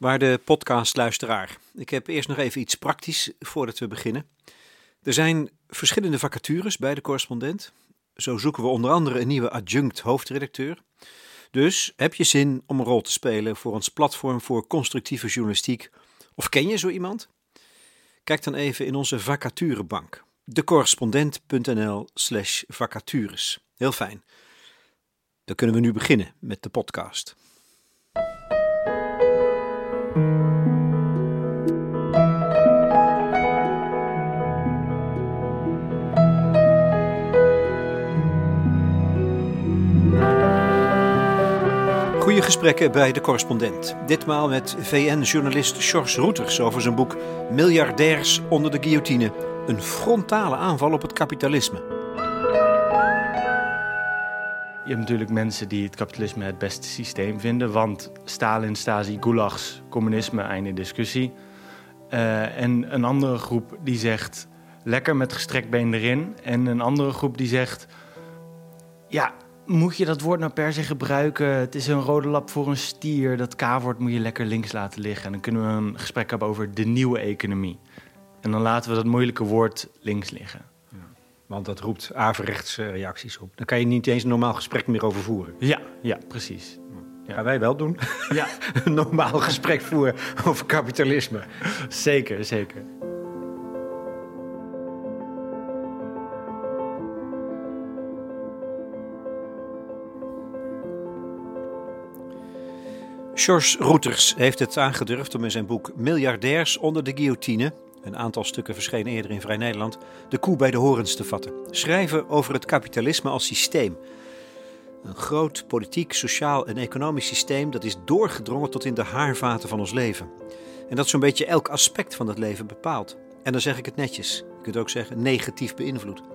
Waarde podcastluisteraar, ik heb eerst nog even iets praktisch voordat we beginnen. Er zijn verschillende vacatures bij de correspondent. Zo zoeken we onder andere een nieuwe adjunct hoofdredacteur. Dus heb je zin om een rol te spelen voor ons platform voor constructieve journalistiek? Of ken je zo iemand? Kijk dan even in onze vacaturebank. decorrespondent.nl slash vacatures. Heel fijn. Dan kunnen we nu beginnen met de podcast. Goede gesprekken bij de correspondent. Ditmaal met VN-journalist Sjors Roeters over zijn boek Miljardairs onder de guillotine. Een frontale aanval op het kapitalisme. Je hebt natuurlijk mensen die het kapitalisme het beste systeem vinden. Want Stalin, Stasi, gulags, communisme, einde discussie. Uh, en een andere groep die zegt lekker met gestrekt been erin. En een andere groep die zegt ja, moet je dat woord nou per se gebruiken? Het is een rode lap voor een stier. Dat K-woord moet je lekker links laten liggen. En dan kunnen we een gesprek hebben over de nieuwe economie. En dan laten we dat moeilijke woord links liggen. Ja, want dat roept averechts reacties op. Dan kan je niet eens een normaal gesprek meer over voeren. Ja, ja precies. Ja. Gaan wij wel doen? Ja. een normaal gesprek voeren over kapitalisme. Zeker, zeker. George Roeters heeft het aangedurfd om in zijn boek Miljardairs onder de guillotine, een aantal stukken verschenen eerder in Vrij Nederland, de koe bij de horens te vatten. Schrijven over het kapitalisme als systeem. Een groot politiek, sociaal en economisch systeem dat is doorgedrongen tot in de haarvaten van ons leven. En dat zo'n beetje elk aspect van het leven bepaalt. En dan zeg ik het netjes. Je kunt ook zeggen negatief beïnvloed.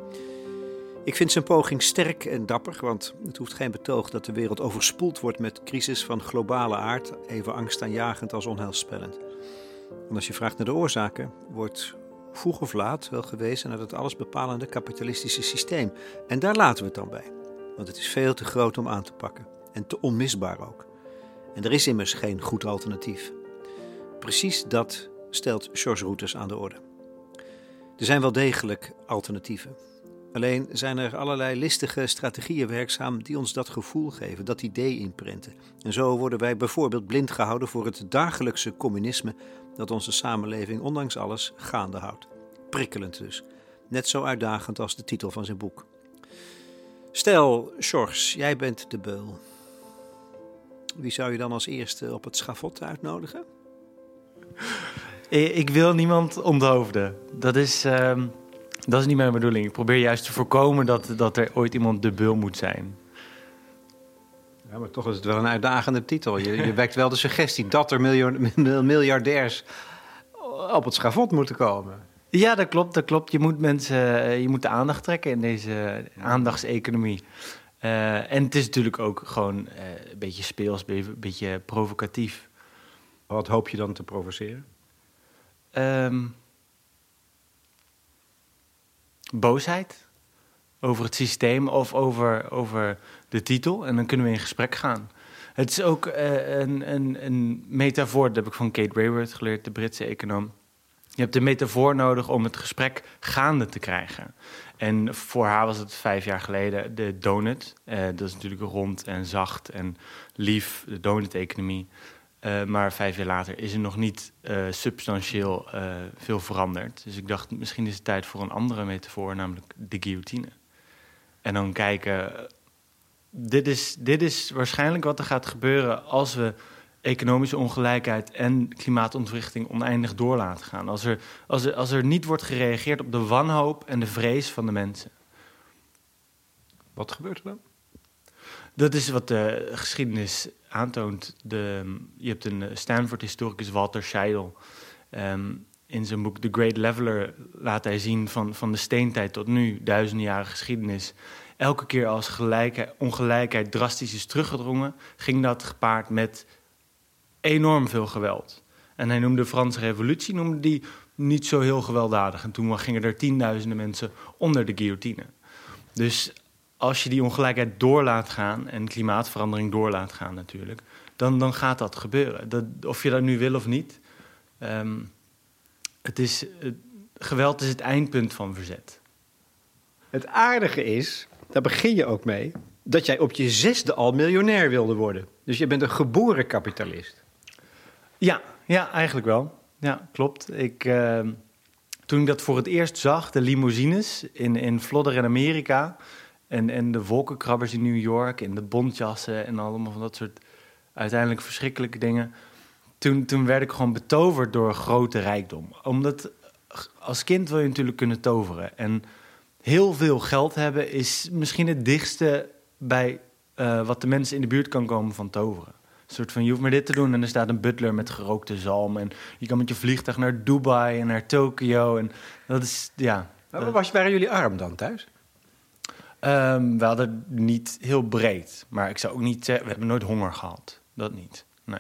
Ik vind zijn poging sterk en dapper, want het hoeft geen betoog dat de wereld overspoeld wordt met crisis van globale aard, even angstaanjagend als onheilspellend. En als je vraagt naar de oorzaken, wordt vroeg of laat wel gewezen naar het allesbepalende kapitalistische systeem. En daar laten we het dan bij, want het is veel te groot om aan te pakken en te onmisbaar ook. En er is immers geen goed alternatief. Precies dat stelt George Routers aan de orde. Er zijn wel degelijk alternatieven. Alleen zijn er allerlei listige strategieën werkzaam die ons dat gevoel geven, dat idee inprinten. En zo worden wij bijvoorbeeld blind gehouden voor het dagelijkse communisme dat onze samenleving ondanks alles gaande houdt. Prikkelend dus. Net zo uitdagend als de titel van zijn boek. Stel, Sjors, jij bent de beul. Wie zou je dan als eerste op het schafot uitnodigen? Ik wil niemand onthoofden. Dat is. Uh... Dat is niet mijn bedoeling. Ik probeer juist te voorkomen dat, dat er ooit iemand de bul moet zijn. Ja, maar toch is het wel een uitdagende titel. Je, je wekt wel de suggestie dat er miljardairs op het schavot moeten komen. Ja, dat klopt, dat klopt. Je moet mensen, eh, je moet de aandacht trekken in deze aandachtseconomie. Uh, en het is natuurlijk ook gewoon uh, een beetje speels, een beetje provocatief. Wat hoop je dan te provoceren? Um, boosheid over het systeem of over, over de titel. En dan kunnen we in gesprek gaan. Het is ook uh, een, een, een metafoor, dat heb ik van Kate Raworth geleerd, de Britse econoom. Je hebt een metafoor nodig om het gesprek gaande te krijgen. En voor haar was het vijf jaar geleden de donut. Uh, dat is natuurlijk rond en zacht en lief, de donut-economie. Uh, maar vijf jaar later is er nog niet uh, substantieel uh, veel veranderd. Dus ik dacht, misschien is het tijd voor een andere metafoor, namelijk de guillotine. En dan kijken, dit is, dit is waarschijnlijk wat er gaat gebeuren als we economische ongelijkheid en klimaatontwrichting oneindig door laten gaan. Als er, als, er, als er niet wordt gereageerd op de wanhoop en de vrees van de mensen. Wat gebeurt er dan? Dat is wat de geschiedenis aantoont. De, je hebt een Stanford-historicus, Walter Scheidel. Um, in zijn boek The Great Leveler laat hij zien van, van de steentijd tot nu, duizenden jaren geschiedenis. Elke keer als gelijkheid, ongelijkheid drastisch is teruggedrongen, ging dat gepaard met enorm veel geweld. En hij noemde de Franse Revolutie noemde die niet zo heel gewelddadig. En toen gingen er tienduizenden mensen onder de guillotine. Dus als je die ongelijkheid door laat gaan en klimaatverandering door laat gaan natuurlijk, dan, dan gaat dat gebeuren. Dat, of je dat nu wil of niet. Ehm, het is, het, geweld is het eindpunt van verzet. Het aardige is, daar begin je ook mee, dat jij op je zesde al miljonair wilde worden. Dus je bent een geboren kapitalist. Ja, ja eigenlijk wel. Ja, klopt. Ik, ehm, toen ik dat voor het eerst zag, de limousines in, in Flodder in Amerika... En, en de wolkenkrabbers in New York en de bontjassen en allemaal van dat soort uiteindelijk verschrikkelijke dingen. Toen, toen werd ik gewoon betoverd door grote rijkdom. Omdat als kind wil je natuurlijk kunnen toveren. En heel veel geld hebben is misschien het dichtste bij uh, wat de mensen in de buurt kan komen van toveren. Een soort van, je hoeft maar dit te doen en er staat een butler met gerookte zalm. En je kan met je vliegtuig naar Dubai en naar Tokio. En dat is, ja... Maar was, waren jullie arm dan thuis? Um, we hadden niet heel breed. Maar ik zou ook niet zeggen, we hebben nooit honger gehad. Dat niet, nee.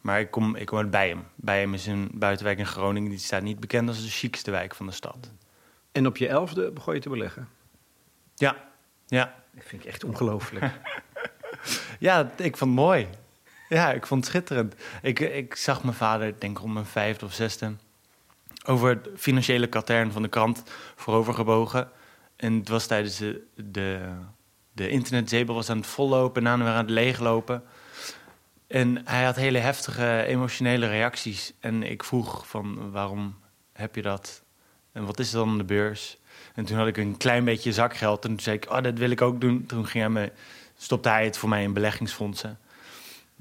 Maar ik kom, ik kom uit Bijhem. Bijhem is een buitenwijk in Groningen. Die staat niet bekend als de chicste wijk van de stad. En op je elfde begon je te beleggen? Ja, ja. Dat vind ik echt ongelooflijk. ja, ik vond het mooi. Ja, ik vond het schitterend. Ik, ik zag mijn vader, denk ik om mijn vijfde of zesde... over het financiële katern van de krant voorovergebogen. En het was tijdens de, de, de internetzebel was aan het vollopen... en aan aan het leeglopen... En hij had hele heftige emotionele reacties. En ik vroeg van waarom heb je dat? En wat is dan de beurs? En toen had ik een klein beetje zakgeld. En toen zei ik, oh, dat wil ik ook doen. Toen ging hij me, stopte hij het voor mij in beleggingsfondsen.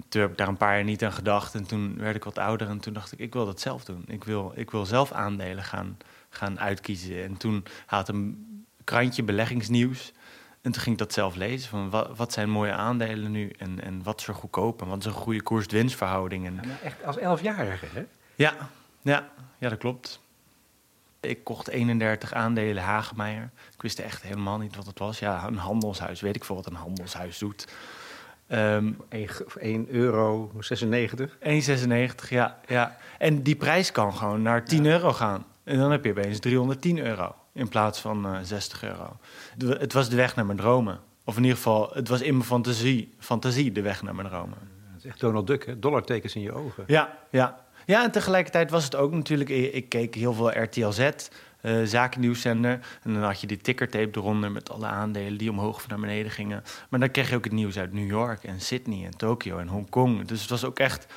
Toen heb ik daar een paar jaar niet aan gedacht. En toen werd ik wat ouder en toen dacht ik, ik wil dat zelf doen. Ik wil, ik wil zelf aandelen gaan, gaan uitkiezen. En toen had een krantje beleggingsnieuws. En toen ging ik dat zelf lezen. Van wat, wat zijn mooie aandelen nu en, en wat is er goedkoop en wat is een goede koers-winstverhouding. En... Ja, echt als elfjarige, hè? Ja, ja, ja, dat klopt. Ik kocht 31 aandelen Hagemeyer. Ik wist echt helemaal niet wat het was. Ja, een handelshuis. Weet ik veel wat een handelshuis doet. Um, 1, 1 euro 96? 1,96, ja, ja. En die prijs kan gewoon naar 10 euro gaan. En dan heb je opeens 310 euro in plaats van uh, 60 euro. het was de weg naar mijn dromen. Of in ieder geval, het was in mijn fantasie, fantasie de weg naar mijn dromen. Dat is echt Donald Duck, hè? Dollartekens in je ogen. Ja, ja. Ja, en tegelijkertijd was het ook natuurlijk... Ik, keek heel veel RTL Z, uh, zakennieuwszender. En dan had je die tickertape eronder met alle aandelen die omhoog of naar beneden gingen. Maar dan kreeg je ook het nieuws uit New York en Sydney en Tokio en Hongkong. Dus het was ook echt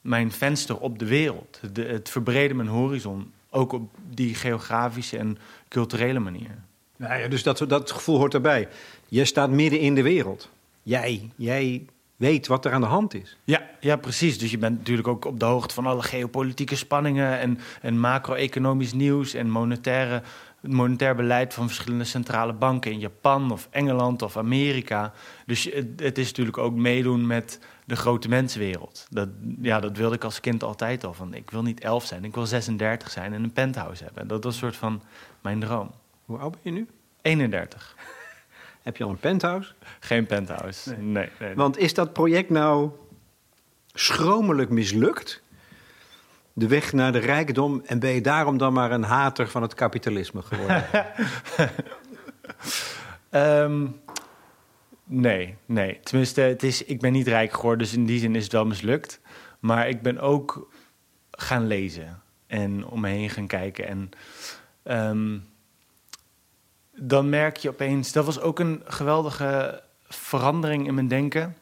mijn venster op de wereld. De, het verbreden mijn horizon. Ook op die geografische en culturele manier. Nou ja, dus dat, dat gevoel hoort erbij. Je staat midden in de wereld. Jij, jij weet wat er aan de hand is. Ja, ja, precies. Dus je bent natuurlijk ook op de hoogte van alle geopolitieke spanningen en, en macro-economisch nieuws en monetaire, monetair beleid van verschillende centrale banken in Japan of Engeland of Amerika. Dus het, het is natuurlijk ook meedoen met de grote mensenwereld. Dat, ja, dat wilde ik als kind altijd al. Van, ik wil niet elf zijn, ik wil 36 zijn en een penthouse hebben. Dat was een soort van mijn droom. Hoe oud ben je nu? 31. Heb je al een penthouse? Geen penthouse, nee. nee, nee. Want is dat project nou schromelijk mislukt? De weg naar de rijkdom en ben je daarom dan maar een hater van het kapitalisme geworden? um, nee, nee. Tenminste, het is, ik ben niet rijk geworden, dus in die zin is het wel mislukt. Maar ik ben ook gaan lezen en om me heen gaan kijken. En um, dan merk je opeens, dat was ook een geweldige verandering in mijn denken.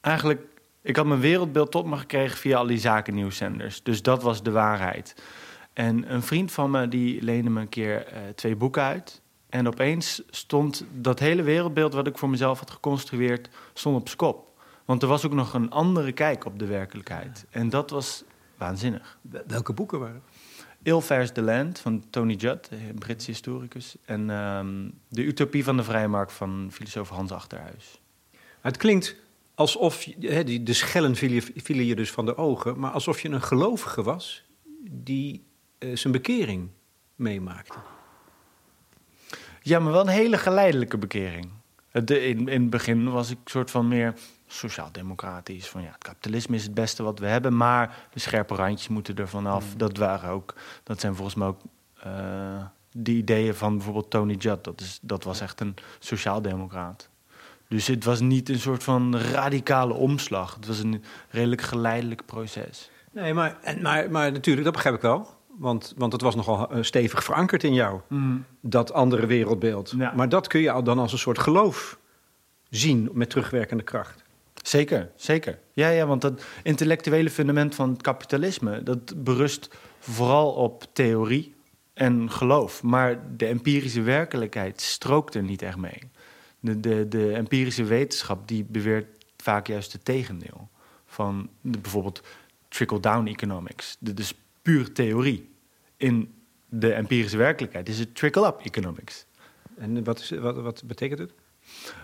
Eigenlijk, ik had mijn wereldbeeld tot me gekregen via al die zakennieuwszenders. Dus dat was de waarheid. En een vriend van me die leende me een keer uh, twee boeken uit. En opeens stond dat hele wereldbeeld wat ik voor mezelf had geconstrueerd, stond op skop. Want er was ook nog een andere kijk op de werkelijkheid. En dat was waanzinnig. Welke boeken waren Ilvers the Land van Tony Judd, een Britse historicus. En um, De Utopie van de Vrije Markt van filosoof Hans Achterhuis. Het klinkt alsof, he, die, de schellen vielen, vielen je dus van de ogen... maar alsof je een gelovige was die uh, zijn bekering meemaakte. Ja, maar wel een hele geleidelijke bekering. De, in, in het begin was ik soort van meer sociaal-democratisch. Van ja, het kapitalisme is het beste wat we hebben, maar de scherpe randjes moeten er vanaf. Mm. Dat waren ook, dat zijn volgens mij ook uh, die ideeën van bijvoorbeeld Tony Judd. Dat, is, dat was echt een sociaal-democraat. Dus het was niet een soort van radicale omslag. Het was een redelijk geleidelijk proces. Nee, maar, en, maar, maar natuurlijk, dat begrijp ik wel. Want, want het was nogal uh, stevig verankerd in jou, Mm. dat andere wereldbeeld. Ja. Maar dat kun je al dan als een soort geloof zien met terugwerkende kracht. Zeker, zeker. Ja, ja, want dat intellectuele fundament van het kapitalisme... dat berust vooral op theorie en geloof. Maar de empirische werkelijkheid strookt er niet echt mee. De, de, de empirische wetenschap die beweert vaak juist het tegendeel. Van de, bijvoorbeeld trickle-down economics. Is puur theorie. In de empirische werkelijkheid is het trickle-up economics. En wat, is, wat, wat betekent het?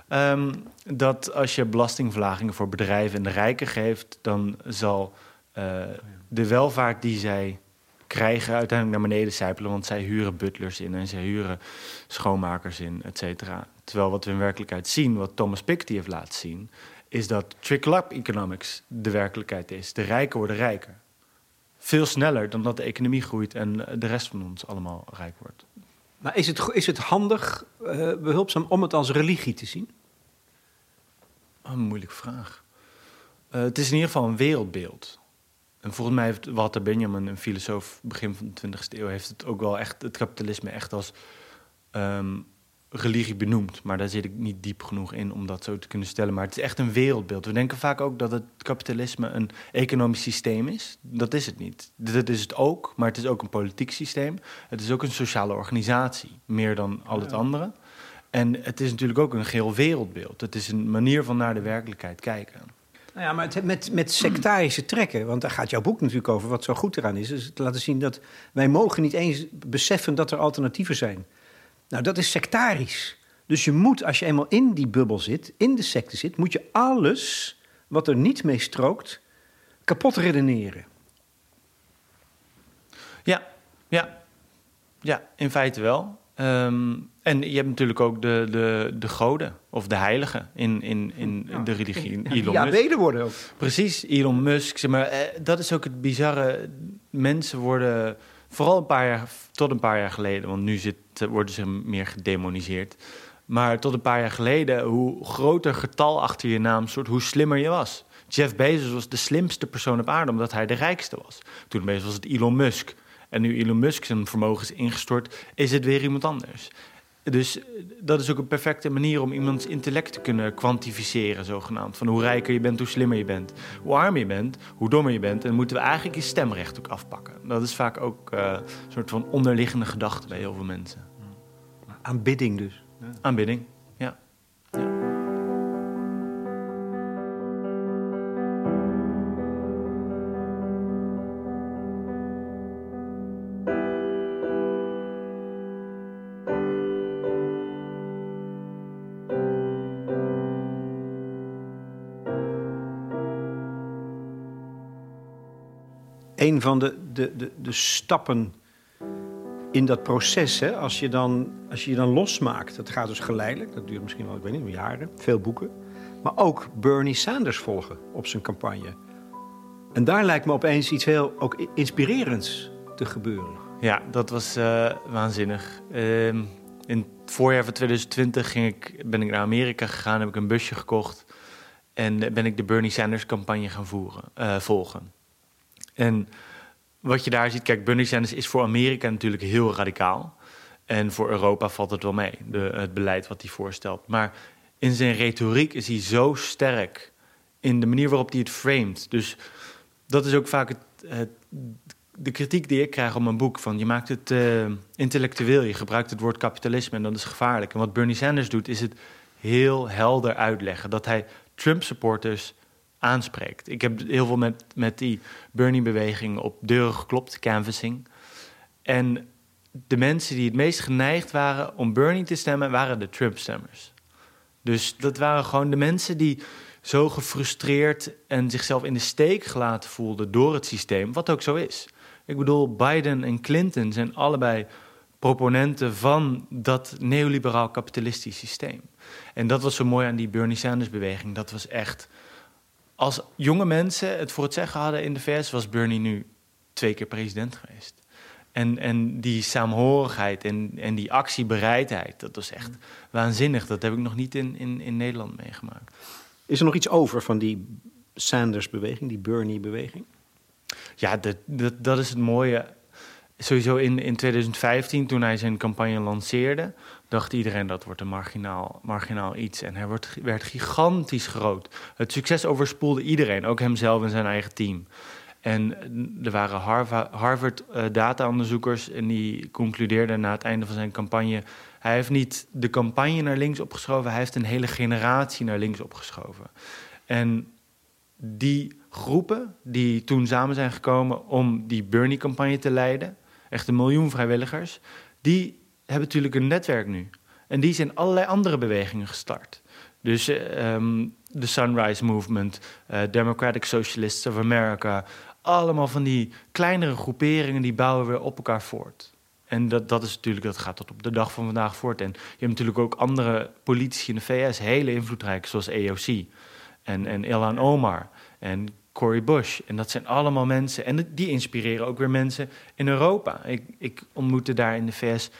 Ehm, dat als je belastingverlagingen voor bedrijven en de rijken geeft, dan zal eh, de welvaart die zij krijgen uiteindelijk naar beneden sijpelen. Want zij huren butlers in en zij huren schoonmakers in, et cetera. Terwijl wat we in werkelijkheid zien, wat Thomas Piketty heeft laten zien, is dat trickle-up economics de werkelijkheid is. De rijken worden rijker. Veel sneller dan dat de economie groeit en de rest van ons allemaal rijk wordt. Maar is het, is het handig, eh, behulpzaam, om het als religie te zien? Oh, een moeilijke vraag. Eh, het is in ieder geval een wereldbeeld. En volgens mij heeft Walter Benjamin, een filosoof begin van de 20e eeuw, heeft het ook wel echt het kapitalisme echt als ehm, religie benoemd. Maar daar zit ik niet diep genoeg in om dat zo te kunnen stellen. Maar het is echt een wereldbeeld. We denken vaak ook dat het kapitalisme een economisch systeem is. Dat is het niet. Dat is het ook, maar het is ook een politiek systeem. Het is ook een sociale organisatie, meer dan al het andere. En het is natuurlijk ook een geheel wereldbeeld. Het is een manier van naar de werkelijkheid kijken. Nou ja, maar het, met, met sectarische trekken, want daar gaat jouw boek natuurlijk over. Wat zo goed eraan is, is te laten zien dat wij mogen niet eens beseffen dat er alternatieven zijn. Nou, dat is sectarisch. Dus je moet, als je eenmaal in die bubbel zit, in de secte zit, moet je alles wat er niet mee strookt, kapot redeneren. Ja, ja, ja, in feite wel. Ehm, en je hebt natuurlijk ook de, de, de goden of de heiligen in, in, in de religie. Elon ja, Musk. weder worden ook. Precies, Elon Musk. Zeg maar, eh, dat is ook het bizarre. Mensen worden, vooral een paar jaar, tot een paar jaar geleden, want nu zit, worden ze meer gedemoniseerd. Maar tot een paar jaar geleden, hoe groter getal achter je naam soort, hoe slimmer je was. Jeff Bezos was de slimste persoon op aarde, omdat hij de rijkste was. Toen Bezos was het Elon Musk. En nu Elon Musk zijn vermogen is ingestort, is het weer iemand anders. Dus eh, dat is ook een perfecte manier om iemands intellect te kunnen kwantificeren, zogenaamd. Van hoe rijker je bent, hoe slimmer je bent. Hoe armer je bent, hoe dommer je bent. En dan moeten we eigenlijk je stemrecht ook afpakken. Dat is vaak ook eh, een soort van onderliggende gedachte bij heel veel mensen. Aanbidding dus. Aanbidding, ja. Een van de, de, de, de stappen in dat proces, hè, als, je dan, als je dan losmaakt, dat gaat dus geleidelijk, dat duurt misschien wel, ik weet niet, jaren, veel boeken. Maar ook Bernie Sanders volgen op zijn campagne. En daar lijkt me opeens iets heel ook inspirerends te gebeuren. Ja, dat was eh, waanzinnig. Ehm, in het voorjaar van 2020 ging ik, ben ik naar Amerika gegaan, heb ik een busje gekocht. En ben ik de Bernie Sanders campagne gaan voeren, eh, volgen. En wat je daar ziet, kijk, Bernie Sanders is voor Amerika natuurlijk heel radicaal. En voor Europa valt het wel mee, de, het beleid wat hij voorstelt. Maar in zijn retoriek is hij zo sterk in de manier waarop hij het framet. Dus dat is ook vaak het, de kritiek die ik krijg op mijn boek. Van je maakt het eh, intellectueel, je gebruikt het woord kapitalisme en dat is gevaarlijk. En wat Bernie Sanders doet, is het heel helder uitleggen. Dat hij Trump-supporters aanspreekt. Ik heb heel veel met, met die Bernie-beweging op deuren geklopt, canvassing. En de mensen die het meest geneigd waren om Bernie te stemmen, waren de Trump-stemmers. Dus dat waren gewoon de mensen die zo gefrustreerd en zichzelf in de steek gelaten voelden door het systeem, wat ook zo is. Ik bedoel, Biden en Clinton zijn allebei proponenten van dat neoliberaal kapitalistisch systeem. En dat was zo mooi aan die Bernie Sanders-beweging. Dat was echt. Als jonge mensen het voor het zeggen hadden in de VS, was Bernie nu twee keer president geweest. En, en die saamhorigheid en, en die actiebereidheid, dat was echt waanzinnig. Dat heb ik nog niet in, in, in Nederland meegemaakt. Is er nog iets over van die Sanders-beweging, die Bernie-beweging? Ja, dat, dat, dat is het mooie. Sowieso in, in 2015, toen hij zijn campagne lanceerde, dacht iedereen dat wordt een marginaal, marginaal iets. En hij werd, werd gigantisch groot. Het succes overspoelde iedereen, ook hemzelf en zijn eigen team. En er waren Harvard-data-onderzoekers en die concludeerden na het einde van zijn campagne... hij heeft niet de campagne naar links opgeschoven... hij heeft een hele generatie naar links opgeschoven. En die groepen die toen samen zijn gekomen om die Bernie-campagne te leiden... echt een miljoen vrijwilligers, die hebben natuurlijk een netwerk nu. En die zijn allerlei andere bewegingen gestart. Dus um, de Sunrise Movement, uh, Democratic Socialists of America, allemaal van die kleinere groeperingen die bouwen weer op elkaar voort. En dat, dat is natuurlijk, dat gaat tot op de dag van vandaag voort. En je hebt natuurlijk ook andere politici in de VS, hele invloedrijk, zoals AOC en, en Ilhan Omar en Cory Bush. En dat zijn allemaal mensen, en die inspireren ook weer mensen in Europa. Ik, ik ontmoette daar in de VS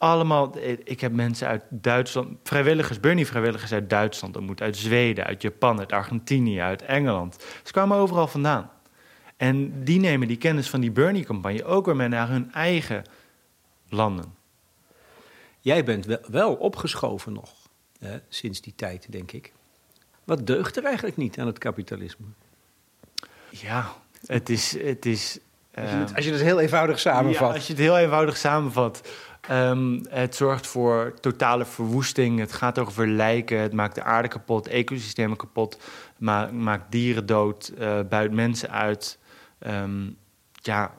allemaal, ik heb mensen uit Duitsland, vrijwilligers, Bernie-vrijwilligers uit Duitsland ontmoet, uit Zweden, uit Japan, uit Argentinië, uit Engeland. Ze kwamen overal vandaan. En die nemen die kennis van die Bernie-campagne ook weer mee naar hun eigen landen. Jij bent wel opgeschoven nog, hè, sinds die tijd, denk ik. Wat deugt er eigenlijk niet aan het kapitalisme? Ja, het is. Het is als, je het, als je het heel eenvoudig samenvat. Ja, als je het heel eenvoudig samenvat. Um, het zorgt voor totale verwoesting. Het gaat over lijken. Het maakt de aarde kapot, ecosystemen kapot. maakt dieren dood, uh, buit mensen uit. Um, ja,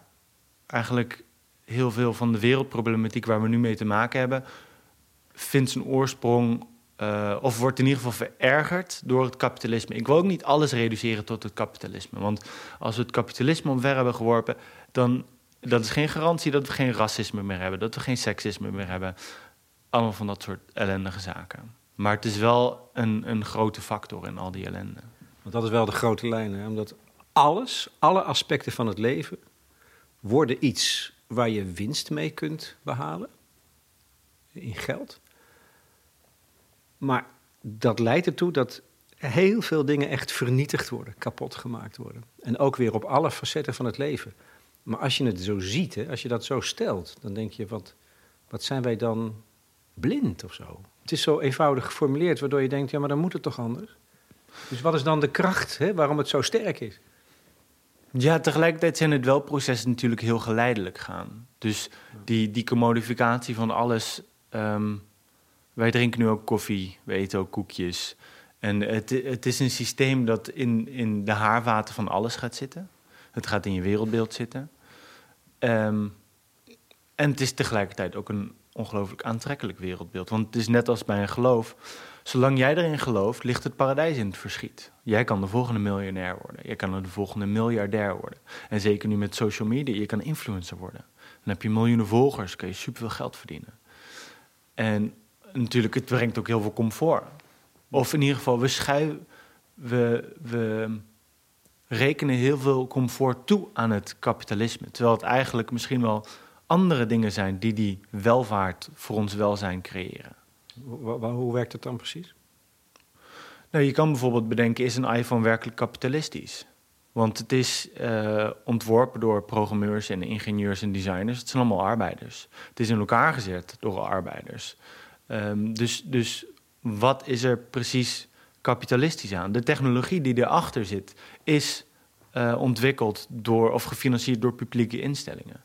eigenlijk heel veel van de wereldproblematiek waar we nu mee te maken hebben, vindt zijn oorsprong uh, of wordt in ieder geval verergerd door het kapitalisme. Ik wil ook niet alles reduceren tot het kapitalisme. Want als we het kapitalisme omver hebben geworpen, dan dat is geen garantie dat we geen racisme meer hebben, dat we geen seksisme meer hebben. Allemaal van dat soort ellendige zaken. Maar het is wel een, een grote factor in al die ellende. Want dat is wel de grote lijn, hè? omdat alles, alle aspecten van het leven, worden iets waar je winst mee kunt behalen. In geld. Maar dat leidt ertoe dat heel veel dingen echt vernietigd worden, kapot gemaakt worden. En ook weer op alle facetten van het leven. Maar als je het zo ziet, hè, als je dat zo stelt, dan denk je, wat, wat zijn wij dan blind of zo? Het is zo eenvoudig geformuleerd, waardoor je denkt, ja, maar dan moet het toch anders? Dus wat is dan de kracht, hè, waarom het zo sterk is? Ja, tegelijkertijd zijn het wel processen natuurlijk heel geleidelijk gaan. Dus die, die commodificatie van alles. Ehm, wij drinken nu ook koffie, we eten ook koekjes. En het, het is een systeem dat in, in de haarwater van alles gaat zitten. Het gaat in je wereldbeeld zitten. Ehm, en het is tegelijkertijd ook een ongelooflijk aantrekkelijk wereldbeeld. Want het is net als bij een geloof. Zolang jij erin gelooft, ligt het paradijs in het verschiet. Jij kan de volgende miljonair worden. Jij kan de volgende miljardair worden. En zeker nu met social media, je kan influencer worden. Dan heb je miljoenen volgers, kan je superveel geld verdienen. En natuurlijk, het brengt ook heel veel comfort. Of in ieder geval, we schuiven... We, we rekenen heel veel comfort toe aan het kapitalisme. Terwijl het eigenlijk misschien wel andere dingen zijn die die welvaart voor ons welzijn creëren. Hoe, hoe werkt het dan precies? Nou, je kan bijvoorbeeld bedenken, is een iPhone werkelijk kapitalistisch? Want het is uh, ontworpen door programmeurs en ingenieurs en designers. Het zijn allemaal arbeiders. Het is in elkaar gezet door arbeiders. Um, dus, dus wat is er precies kapitalistisch aan? De technologie die erachter zit, is uh, ontwikkeld door of gefinancierd door publieke instellingen.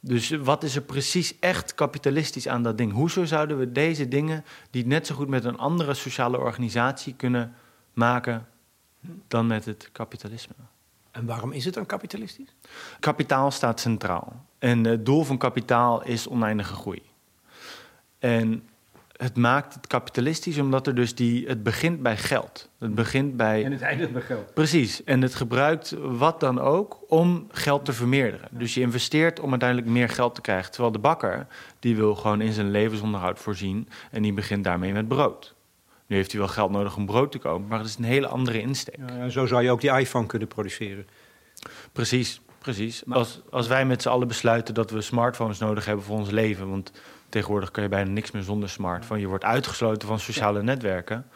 Dus wat is er precies echt kapitalistisch aan dat ding? Hoezo zouden we deze dingen, die net zo goed met een andere sociale organisatie kunnen maken dan met het kapitalisme? En waarom is het dan kapitalistisch? Kapitaal staat centraal. En het doel van kapitaal is oneindige groei. En het maakt het kapitalistisch omdat er dus die, het begint bij geld. Het begint bij. En het eindigt bij geld. Precies. En het gebruikt wat dan ook om geld te vermeerderen. Dus je investeert om uiteindelijk meer geld te krijgen. Terwijl de bakker, die wil gewoon in zijn levensonderhoud voorzien. En die begint daarmee met brood. Nu heeft hij wel geld nodig om brood te kopen, maar het is een hele andere insteek. Ja, zo zou je ook die iPhone kunnen produceren. Precies. precies. Als, als wij met z'n allen besluiten dat we smartphones nodig hebben voor ons leven... want tegenwoordig kan je bijna niks meer zonder smartphone... je wordt uitgesloten van sociale netwerken...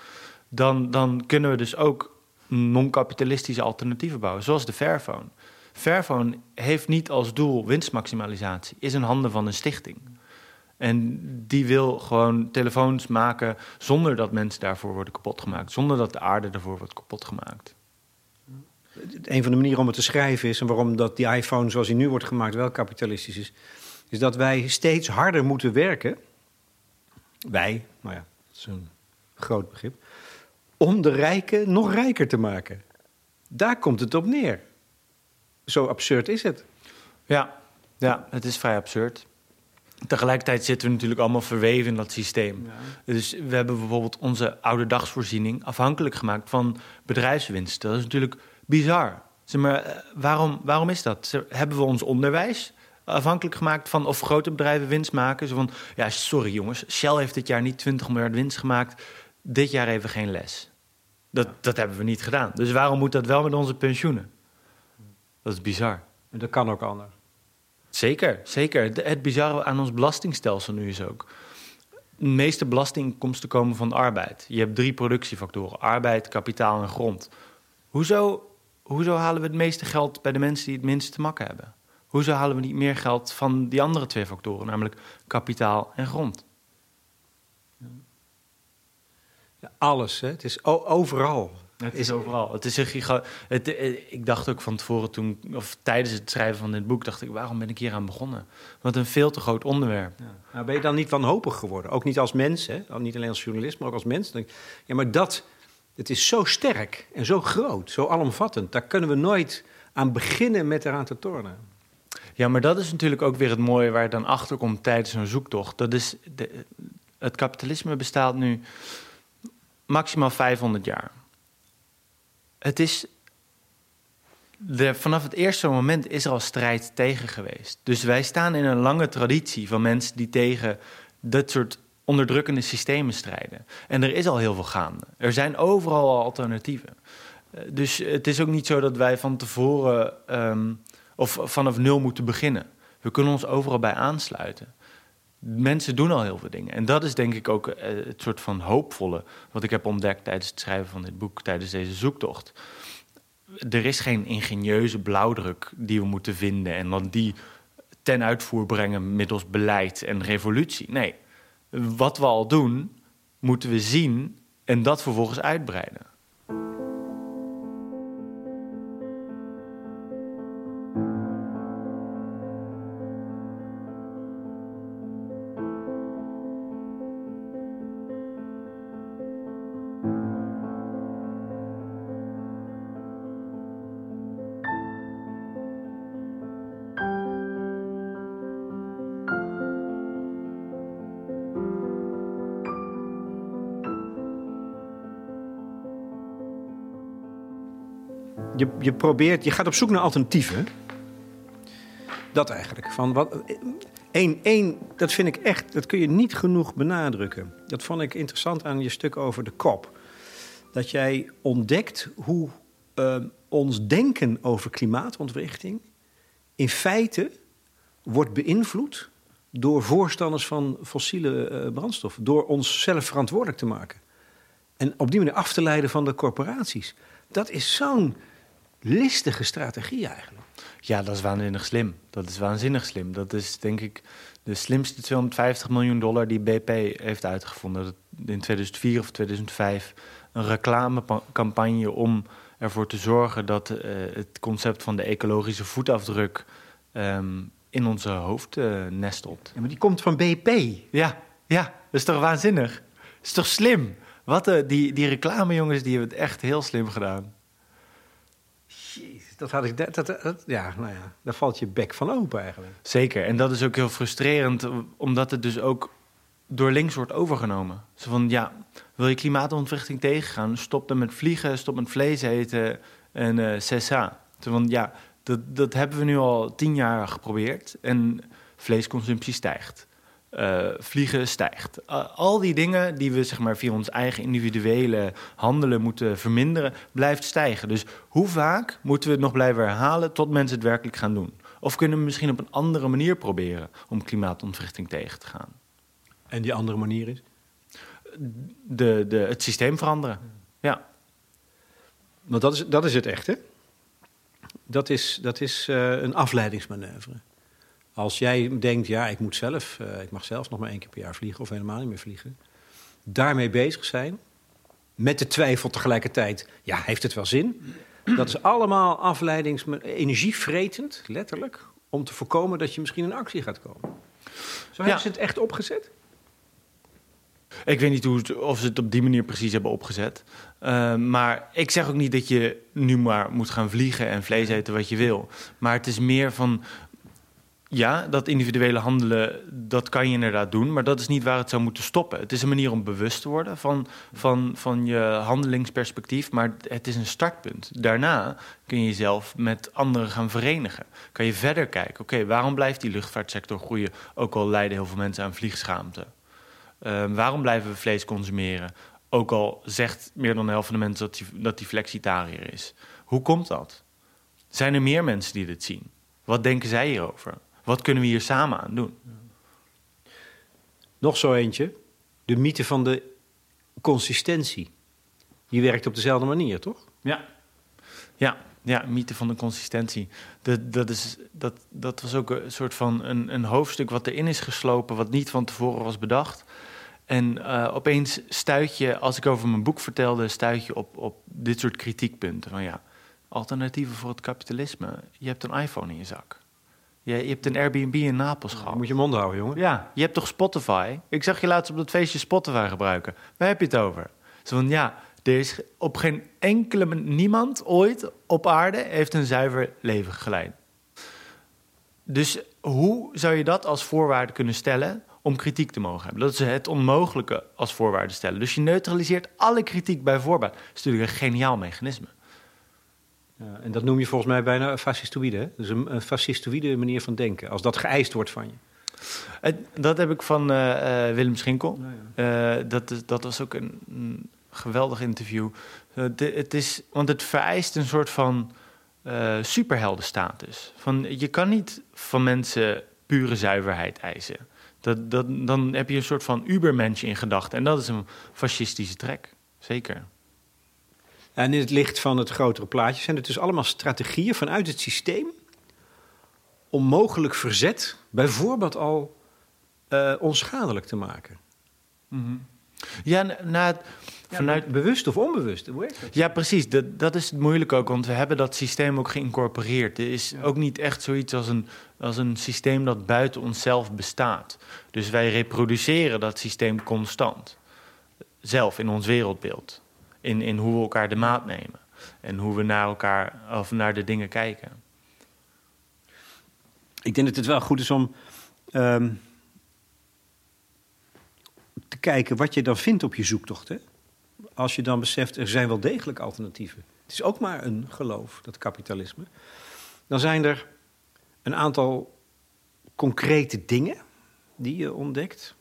Dan, dan kunnen we dus ook non-kapitalistische alternatieven bouwen, zoals de Fairphone. Fairphone heeft niet als doel winstmaximalisatie, is in handen van een stichting. En die wil gewoon telefoons maken zonder dat mensen daarvoor worden kapot gemaakt. Zonder dat de aarde ervoor wordt kapot gemaakt. Een van de manieren om het te schrijven is, en waarom dat die iPhone zoals hij nu wordt gemaakt wel kapitalistisch is, is dat wij steeds harder moeten werken. Wij, nou ja, dat is een groot begrip. Om de rijken nog rijker te maken. Daar komt het op neer. Zo absurd is het. Ja, ja het is vrij absurd. Tegelijkertijd zitten we natuurlijk allemaal verweven in dat systeem. Dus we hebben bijvoorbeeld onze oude dagsvoorziening afhankelijk gemaakt van bedrijfswinst. Dat is natuurlijk bizar. Zeg maar, eh, waarom, waarom is dat? Hebben we ons onderwijs afhankelijk gemaakt van of grote bedrijven winst maken? Zo van, ja, sorry jongens, Shell heeft dit jaar niet 20 miljard winst gemaakt. Dit jaar even geen les. Dat, dat hebben we niet gedaan. Dus waarom moet dat wel met onze pensioenen? Dat is bizar. En dat kan ook anders. Zeker, zeker. Het bizarre aan ons belastingstelsel nu is ook... de meeste belastinginkomsten komen van arbeid. Je hebt drie productiefactoren. Arbeid, kapitaal en grond. Hoezo, hoezo halen we het meeste geld bij de mensen die het minste te makken hebben? Hoezo halen we niet meer geld van die andere twee factoren, namelijk kapitaal en grond? Ja, alles, hè? het is overal. Het is overal. Het is een giga het, eh, ik dacht ook van tevoren toen, of tijdens het schrijven van dit boek, dacht ik, waarom ben ik hier aan begonnen? Wat een veel te groot onderwerp. Ja. Nou, ben je dan niet wanhopig geworden? Ook niet als mens, hè? niet alleen als journalist, maar ook als mens. Ja, maar dat, het is zo sterk en zo groot, zo alomvattend. Daar kunnen we nooit aan beginnen met eraan te tornen. Ja, maar dat is natuurlijk ook weer het mooie waar je dan achter komt tijdens zo'n zoektocht. Dat is de, het kapitalisme bestaat nu maximaal 500 jaar het is. Vanaf het eerste moment is er al strijd tegen geweest. Dus wij staan in een lange traditie van mensen die tegen dat soort onderdrukkende systemen strijden. En er is al heel veel gaande. Er zijn overal al alternatieven. Eh, dus het is ook niet zo dat wij van tevoren ehm, of vanaf nul moeten beginnen. We kunnen ons overal bij aansluiten. Mensen doen al heel veel dingen. En dat is denk ik ook eh, het soort van hoopvolle wat ik heb ontdekt tijdens het schrijven van dit boek, tijdens deze zoektocht. Er is geen ingenieuze blauwdruk die we moeten vinden en dan die ten uitvoer brengen middels beleid en revolutie. Nee, wat we al doen, moeten we zien en dat vervolgens uitbreiden. Je, je probeert, je gaat op zoek naar alternatieven. Dat eigenlijk. Van wat, één, één, dat vind ik echt, dat kun je niet genoeg benadrukken. Dat vond ik interessant aan je stuk over de kop. Dat jij ontdekt hoe uh, ons denken over klimaatontwrichting in feite wordt beïnvloed door voorstanders van fossiele uh, brandstoffen. Door ons zelf verantwoordelijk te maken. En op die manier af te leiden van de corporaties. Dat is zo'n listige strategie eigenlijk. Ja, dat is waanzinnig slim. Dat is waanzinnig slim. Dat is denk ik de slimste 250 miljoen dollar die BP heeft uitgevonden. In 2004 of 2005 een reclamecampagne om ervoor te zorgen dat uh, het concept van de ecologische voetafdruk um, in onze hoofd uh, nestelt. Ja, maar die komt van BP. Ja, ja, dat is toch waanzinnig? Dat is toch slim? Wat, uh, die, die reclamejongens die hebben het echt heel slim gedaan dat had ik. Dat, dat, ja, nou ja, daar valt je bek van open eigenlijk. Zeker. En dat is ook heel frustrerend, omdat het dus ook door links wordt overgenomen. Zo van ja, wil je klimaatontwrichting tegengaan? Stop dan met vliegen, stop met vlees eten en uh, cessa. Zo van ja, dat, dat hebben we nu al tien jaar geprobeerd en vleesconsumptie stijgt. Eh, vliegen stijgt. Uh, al die dingen die we zeg maar, via ons eigen individuele handelen moeten verminderen, blijft stijgen. Dus hoe vaak moeten we het nog blijven herhalen tot mensen het werkelijk gaan doen? Of kunnen we misschien op een andere manier proberen om klimaatontwrichting tegen te gaan? En die andere manier is? De, de, het systeem veranderen. Ja. Want dat is, dat is het echt, hè? Dat is, dat is uh, een afleidingsmanoeuvre. Als jij denkt, ja, ik moet zelf, uh, ik mag zelf nog maar één keer per jaar vliegen of helemaal niet meer vliegen. Daarmee bezig zijn, met de twijfel tegelijkertijd, ja, heeft het wel zin? Dat is allemaal afleidings, energievretend, letterlijk, om te voorkomen dat je misschien in actie gaat komen. Zo hebben ze het echt opgezet? Ik weet niet hoe of ze het op die manier precies hebben opgezet. Uh, maar ik zeg ook niet dat je nu maar moet gaan vliegen en vlees eten wat je wil. Maar het is meer van. Ja, dat individuele handelen, dat kan je inderdaad doen. Maar dat is niet waar het zou moeten stoppen. Het is een manier om bewust te worden van, van, van je handelingsperspectief. Maar het is een startpunt. Daarna kun je jezelf met anderen gaan verenigen. Kan je verder kijken. Oké, waarom blijft die luchtvaartsector groeien? Ook al lijden heel veel mensen aan vliegschaamte. Uh, waarom blijven we vlees consumeren? Ook al zegt meer dan de helft van de mensen dat die, dat die flexitariër is. Hoe komt dat? Zijn er meer mensen die dit zien? Wat denken zij hierover? Wat kunnen we hier samen aan doen? Nog zo eentje. De mythe van de consistentie. Je werkt op dezelfde manier, toch? Ja. Ja, ja mythe van de consistentie. Dat, dat, is, dat, dat was ook een soort van een, een hoofdstuk wat erin is geslopen... wat niet van tevoren was bedacht... En uh, opeens stuit je, als ik over mijn boek vertelde, stuit je op, op dit soort kritiekpunten. Van ja, alternatieven voor het kapitalisme. Je hebt een iPhone in je zak. Je, je hebt een Airbnb in Napels gehad. moet je mond houden, jongen. Ja, je hebt toch Spotify? Ik zag je laatst op dat feestje Spotify gebruiken. Waar heb je het over? Zo van ja, er is op geen enkele niemand ooit op aarde heeft een zuiver leven geleid. Dus hoe zou je dat als voorwaarde kunnen stellen om kritiek te mogen hebben. Dat is het onmogelijke als voorwaarde stellen. Dus je neutraliseert alle kritiek bij voorbaat. Dat is natuurlijk een geniaal mechanisme. Ja, en dat noem je volgens mij bijna fascistoïde. Hè? Dus een, een fascistoïde manier van denken, als dat geëist wordt van je. dat heb ik van uh, uh, Willem Schinkel. Uh, dat, dat was ook een, een geweldig interview. De, het is, want het vereist een soort van superheldenstatus. Van, je kan niet van mensen pure zuiverheid eisen. Dat, dat, dan heb je een soort van ubermensch in gedachten. En dat is een fascistische trek, zeker. En in het licht van het grotere plaatje zijn het dus allemaal strategieën vanuit het systeem... om mogelijk verzet bijvoorbeeld al uh, onschadelijk te maken. Mm -hmm. Ja, na, vanuit... Ja, bewust of onbewust, hoe dat? Ja, precies. Dat, dat is het moeilijk ook, want we hebben dat systeem ook geïncorporeerd. Er is ook niet echt zoiets als een, als een systeem dat buiten onszelf bestaat. Dus wij reproduceren dat systeem constant. Zelf in ons wereldbeeld. In, in hoe we elkaar de maat nemen. En hoe we naar elkaar of naar de dingen kijken. Ik denk dat het wel goed is om... Um te kijken wat je dan vindt op je zoektocht. Hè? Als je dan beseft, er zijn wel degelijk alternatieven. Het is ook maar een geloof, dat kapitalisme. Dan zijn er een aantal concrete dingen die je ontdekt.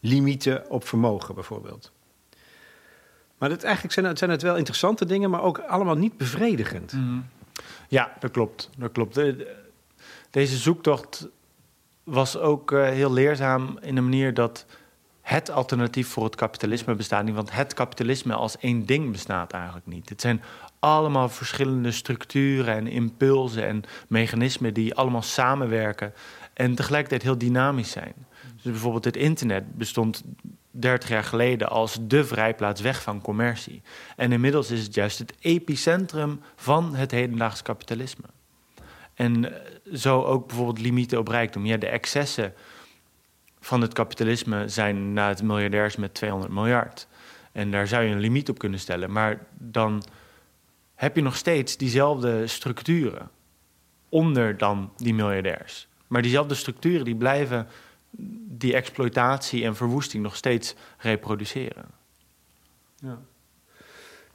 Limieten op vermogen bijvoorbeeld. Maar dat, eigenlijk zijn het, zijn het wel interessante dingen, maar ook allemaal niet bevredigend. Mm. Ja, dat klopt. Dat klopt. Deze zoektocht was ook uh, heel leerzaam in de manier dat het alternatief voor het kapitalisme bestaat niet. Want het kapitalisme als één ding bestaat eigenlijk niet. Het zijn allemaal verschillende structuren en impulsen en mechanismen die allemaal samenwerken en tegelijkertijd heel dynamisch zijn. Dus bijvoorbeeld het internet bestond 30 jaar geleden als de vrijplaats weg van commercie. En inmiddels is het juist het epicentrum van het hedendaags kapitalisme. En eh, zo ook bijvoorbeeld limieten op rijkdom. Ja, de excessen van het kapitalisme zijn na het miljardairs met 200 miljard. En daar zou je een limiet op kunnen stellen. Maar dan heb je nog steeds diezelfde structuren onder dan die miljardairs. Maar diezelfde structuren die blijven die exploitatie en verwoesting nog steeds reproduceren. Ja.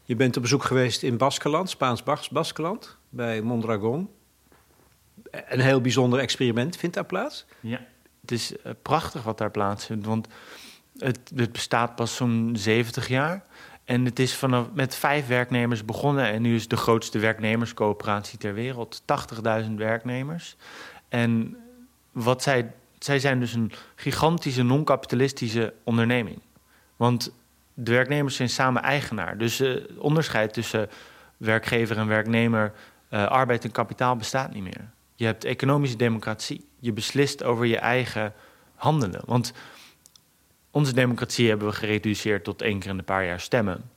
Je bent op bezoek geweest in Baskeland, Spaans Baskeland, bij Mondragon. Een heel bijzonder experiment vindt daar plaats. Ja. het is eh, prachtig wat daar plaatsvindt. Want het, het bestaat pas zo'n 70 jaar. En het is vanaf met vijf werknemers begonnen. En nu is de grootste werknemerscoöperatie ter wereld. 80.000 werknemers. En wat zij, zij zijn dus een gigantische non-kapitalistische onderneming. Want de werknemers zijn samen eigenaar. Dus het uh, onderscheid tussen werkgever en werknemer, uh, arbeid en kapitaal bestaat niet meer. Je hebt economische democratie. Je beslist over je eigen handelen. Want onze democratie hebben we gereduceerd tot één keer in een paar jaar stemmen.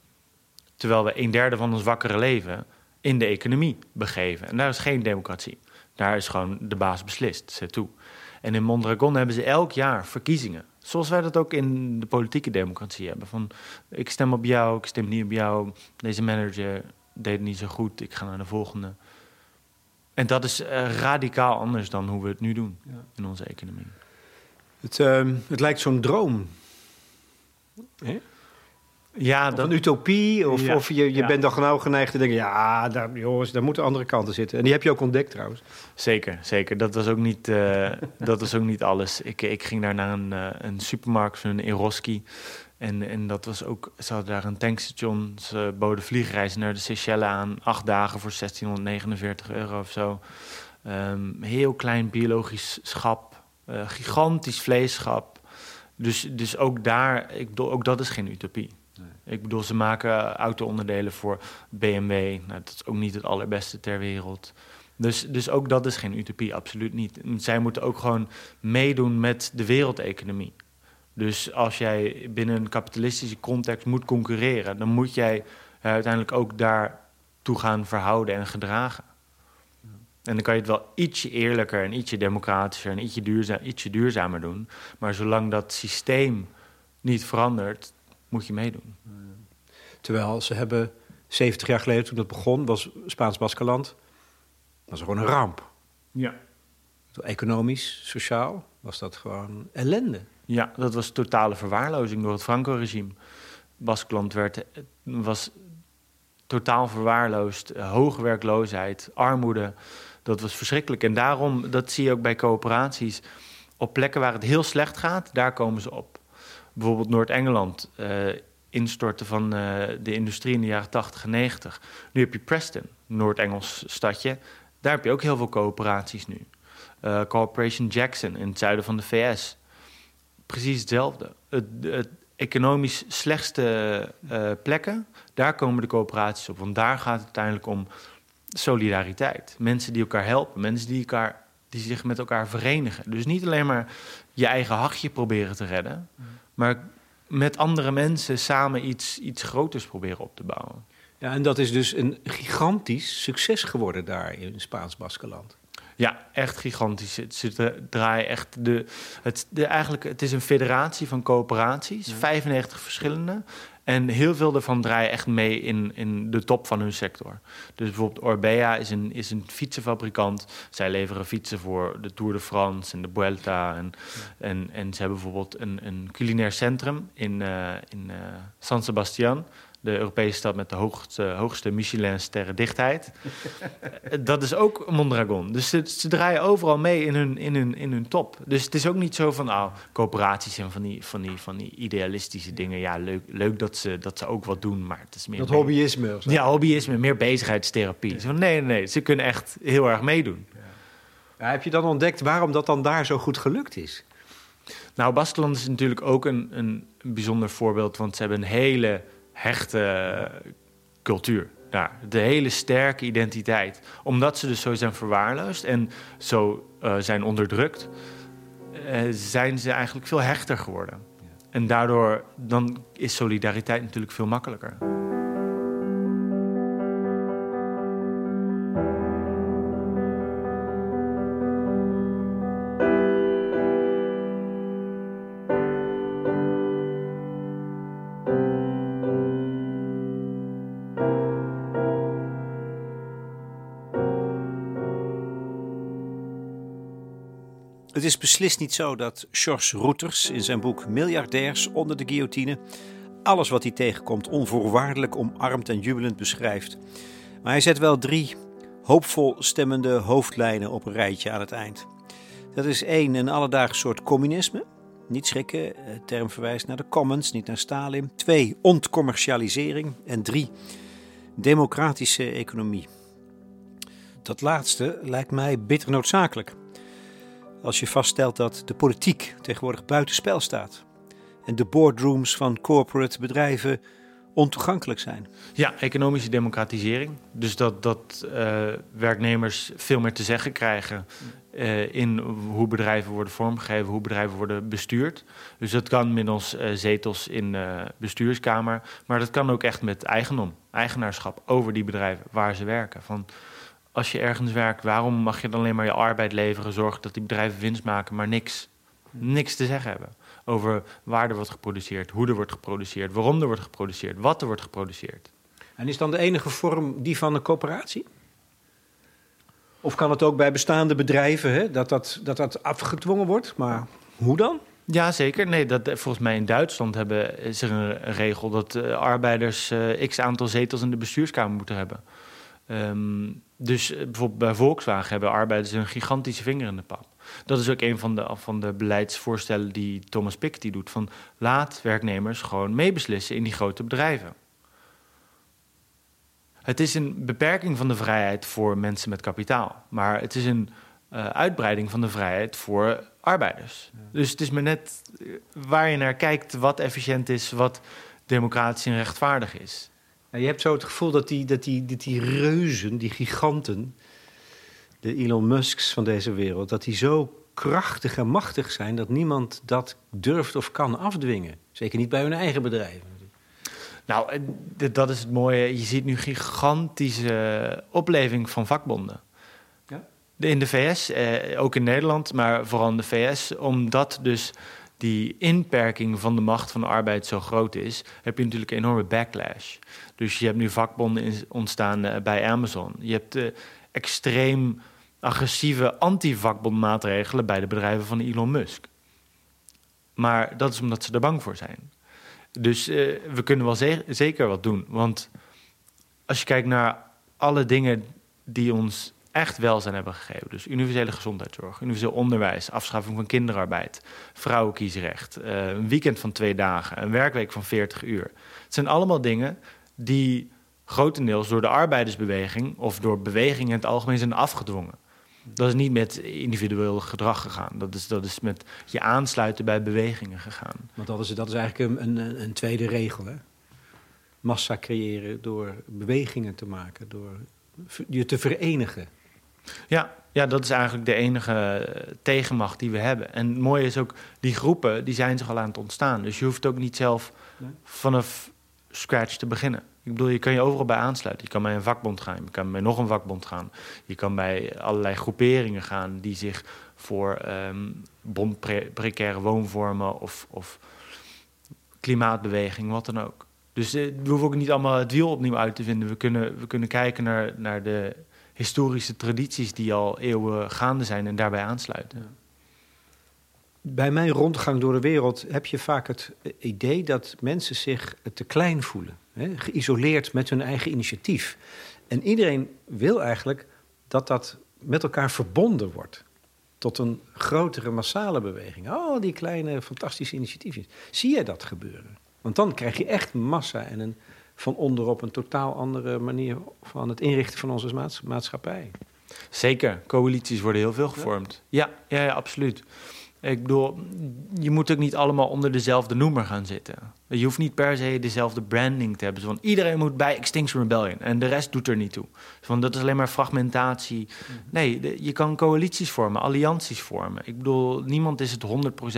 Terwijl we een derde van ons wakkere leven in de economie begeven. En daar is geen democratie. Daar is gewoon de baas beslist, zet toe. En in Mondragon hebben ze elk jaar verkiezingen. Zoals wij dat ook in de politieke democratie hebben. Van ik stem op jou, ik stem niet op jou. Deze manager deed het niet zo goed, ik ga naar de volgende. En dat is uh, radicaal anders dan hoe we het nu doen ja. in onze economie. Het, uh, het lijkt zo'n droom. Hè? Ja, of dat, een utopie, of, Ja, of je, je ja. bent dan genau geneigd te denken... ja, daar, jongens, daar moeten andere kanten zitten. En die heb je ook ontdekt trouwens. Zeker, zeker. Dat was ook niet, eh, dat was ook niet alles. Ik, ik ging daar naar een, eh, een supermarkt, een Eroski. En, en dat was ook, ze hadden daar een tankstation. Ze boden vliegreizen naar de Seychelles aan. Acht dagen voor 1649 euro of zo. Ehm, heel klein biologisch schap. eh, gigantisch vleesschap. Dus, dus ook daar, ik ook dat is geen utopie. Ik bedoel, ze maken auto-onderdelen voor BMW. Nou, dat is ook niet het allerbeste ter wereld. Dus, dus ook dat is geen utopie, absoluut niet. Zij moeten ook gewoon meedoen met de wereldeconomie. Dus als jij binnen een kapitalistische context moet concurreren, dan moet jij je uiteindelijk ook daartoe gaan verhouden en gedragen. En dan kan je het wel ietsje eerlijker en ietsje democratischer en ietsje, duurza ietsje duurzamer doen. Maar zolang dat systeem niet verandert, moet je meedoen. Terwijl ze hebben 70 jaar geleden, toen het begon, was Spaans-Baskeland... was gewoon een ramp. Ja. Economisch, sociaal, was dat gewoon ellende. Ja, dat was totale verwaarlozing door het Franco-regime. Baskeland werd, was totaal verwaarloosd, hoge werkloosheid, armoede. Dat was verschrikkelijk. En daarom, dat zie je ook bij coöperaties, op plekken waar het heel slecht gaat, daar komen ze op. Bijvoorbeeld Noord-Engeland, eh, instorten van eh, de industrie in de jaren 80 en 90. Nu heb je Preston, Noord-Engels stadje. Daar heb je ook heel veel coöperaties nu. Eh, Corporation Jackson in het zuiden van de VS. Precies hetzelfde. Het, het economisch slechtste plekken, daar komen de coöperaties op. Want daar gaat het uiteindelijk om solidariteit. Mensen die elkaar helpen, mensen die, elkaar, die zich met elkaar verenigen. Dus niet alleen maar je eigen hachje proberen te redden, maar met andere mensen samen iets, iets groters proberen op te bouwen. Ja, en dat is dus een gigantisch succes geworden daar in Spaans-Baskeland. Ja, echt gigantisch. Het, ze draaien echt de, het, de, eigenlijk, het is een federatie van coöperaties, 95 verschillende. En heel veel daarvan draaien echt mee in, in de top van hun sector. Dus bijvoorbeeld Orbea is een, is een fietsenfabrikant. Zij leveren fietsen voor de Tour de France en de Vuelta. En, en, en ze hebben bijvoorbeeld een, een culinair centrum in, uh, in uh, San Sebastian de Europese stad met de hoogste, hoogste Michelin-sterrendichtheid. dat is ook Mondragon. Dus ze, ze, draaien overal mee in hun, in, hun, in hun top. Dus het is ook niet zo van, oh, coöperaties en van die, van die, van die idealistische dingen. Ja, leuk, leuk dat, ze, dat ze ook wat doen, maar het is meer... Dat hobbyisme. Ja, hobbyisme, meer bezigheidstherapie. Ja. Zo, nee, nee, nee, ze kunnen echt heel erg meedoen. Ja. Ja, heb je dan ontdekt waarom dat dan daar zo goed gelukt is? Nou, Baskeland is natuurlijk ook een, een bijzonder voorbeeld, want ze hebben een hele hechte cultuur. Ja, de hele sterke identiteit. Omdat ze dus zo zijn verwaarloosd en zo uh, zijn onderdrukt, uh, zijn ze eigenlijk veel hechter geworden. Ja. En daardoor dan is solidariteit natuurlijk veel makkelijker. Beslist niet zo dat Georges Routers in zijn boek Miljardairs onder de guillotine alles wat hij tegenkomt onvoorwaardelijk omarmd en jubelend beschrijft. Maar hij zet wel drie hoopvol stemmende hoofdlijnen op een rijtje aan het eind. Dat is één, een alledaags soort communisme. Niet schrikken, de term verwijst naar de commons, niet naar Stalin. Twee, ontcommercialisering. En drie, democratische economie. Dat laatste lijkt mij bitter noodzakelijk. Als je vaststelt dat de politiek tegenwoordig buitenspel staat en de boardrooms van corporate bedrijven ontoegankelijk zijn. Ja, economische democratisering. Dus dat, dat uh, werknemers veel meer te zeggen krijgen uh, in hoe bedrijven worden vormgegeven, hoe bedrijven worden bestuurd. Dus dat kan middels uh, zetels in bestuurskamer, maar dat kan ook echt met eigendom, eigenaarschap over die bedrijven waar ze werken. Van, als je ergens werkt, waarom mag je dan alleen maar je arbeid leveren, zorgen dat die bedrijven winst maken, maar niks, niks te zeggen hebben over waar er wordt geproduceerd, hoe er wordt geproduceerd, waarom er wordt geproduceerd, wat er wordt geproduceerd. En is dan de enige vorm die van een coöperatie? Of kan het ook bij bestaande bedrijven hè, dat, dat, dat dat afgedwongen wordt? Maar hoe dan? Ja, zeker. Nee, dat, volgens mij in Duitsland hebben, is er een, regel dat uh, arbeiders uh, x aantal zetels in de bestuurskamer moeten hebben. Um, dus uh, bijvoorbeeld bij Volkswagen hebben arbeiders een gigantische vinger in de pap. Dat is ook een van de, van de beleidsvoorstellen die Thomas Piketty doet. Van laat werknemers gewoon meebeslissen in die grote bedrijven. Het is een beperking van de vrijheid voor mensen met kapitaal. Maar het is een uh, uitbreiding van de vrijheid voor arbeiders. Dus het is maar net eh, waar je naar kijkt wat efficiënt is, wat democratisch en rechtvaardig is. Ja, je hebt zo het gevoel dat die, dat, die, dat die reuzen, die giganten, de Elon Musks van deze wereld, dat die zo krachtig en machtig zijn dat niemand dat durft of kan afdwingen. Zeker niet bij hun eigen bedrijven. Nou, dat is het mooie. Je ziet nu gigantische opleving van vakbonden. Ja? In de VS, eh, ook in Nederland, maar vooral in de VS, omdat dus die inperking van de macht van de arbeid zo groot is, heb je natuurlijk een enorme backlash. Dus je hebt nu vakbonden ontstaan eh, bij Amazon. Je hebt uh, extreem agressieve anti-vakbondmaatregelen bij de bedrijven van Elon Musk. Maar dat is omdat ze er bang voor zijn. Dus uh, we kunnen wel ze zeker wat doen. Want als je kijkt naar alle dingen die ons echt welzijn hebben gegeven. Dus universele gezondheidszorg, universeel onderwijs, afschaffing van kinderarbeid, vrouwenkiesrecht, uh, een weekend van twee dagen, een werkweek van 40 uur. Het zijn allemaal dingen die grotendeels door de arbeidersbeweging of door bewegingen in het algemeen zijn afgedwongen. Dat is niet met individueel gedrag gegaan. Dat is, dat is met je aansluiten bij bewegingen gegaan. Want dat is, dat is eigenlijk een, een, een tweede regel. Hè? Massa creëren door bewegingen te maken, door je te verenigen. Ja, ja, dat is eigenlijk de enige eh, tegenmacht die we hebben. En het mooie is ook, die groepen die zijn zich al aan het ontstaan. Dus je hoeft ook niet zelf vanaf scratch te beginnen. Ik bedoel, je kan je overal bij aansluiten. Je kan bij een vakbond gaan, je kan bij nog een vakbond gaan. Je kan bij allerlei groeperingen gaan die zich voor um, bond precaire woonvormen of, of klimaatbeweging, wat dan ook. Dus uh, we hoeven ook niet allemaal het wiel opnieuw uit te vinden. We kunnen, we kunnen kijken naar, naar de historische tradities die al eeuwen gaande zijn en daarbij aansluiten. Bij mijn rondgang door de wereld heb je vaak het idee dat mensen zich te klein voelen. Hè, geïsoleerd met hun eigen initiatief. En iedereen wil eigenlijk dat dat met elkaar verbonden wordt. Tot een grotere massale beweging. Oh, die kleine fantastische initiatiefjes. Zie je dat gebeuren? Want dan krijg je echt massa en een van onderop een totaal andere manier van het inrichten van onze maatschappij. Zeker, coalities worden heel veel gevormd. Ja, ja, ja, absoluut. Ik bedoel, je moet ook niet allemaal onder dezelfde noemer gaan zitten. Je hoeft niet per se dezelfde branding te hebben. Van iedereen moet bij Extinction Rebellion en de rest doet er niet toe. Van dat is alleen maar fragmentatie. Nee, je kan coalities vormen, allianties vormen. Ik bedoel, niemand is het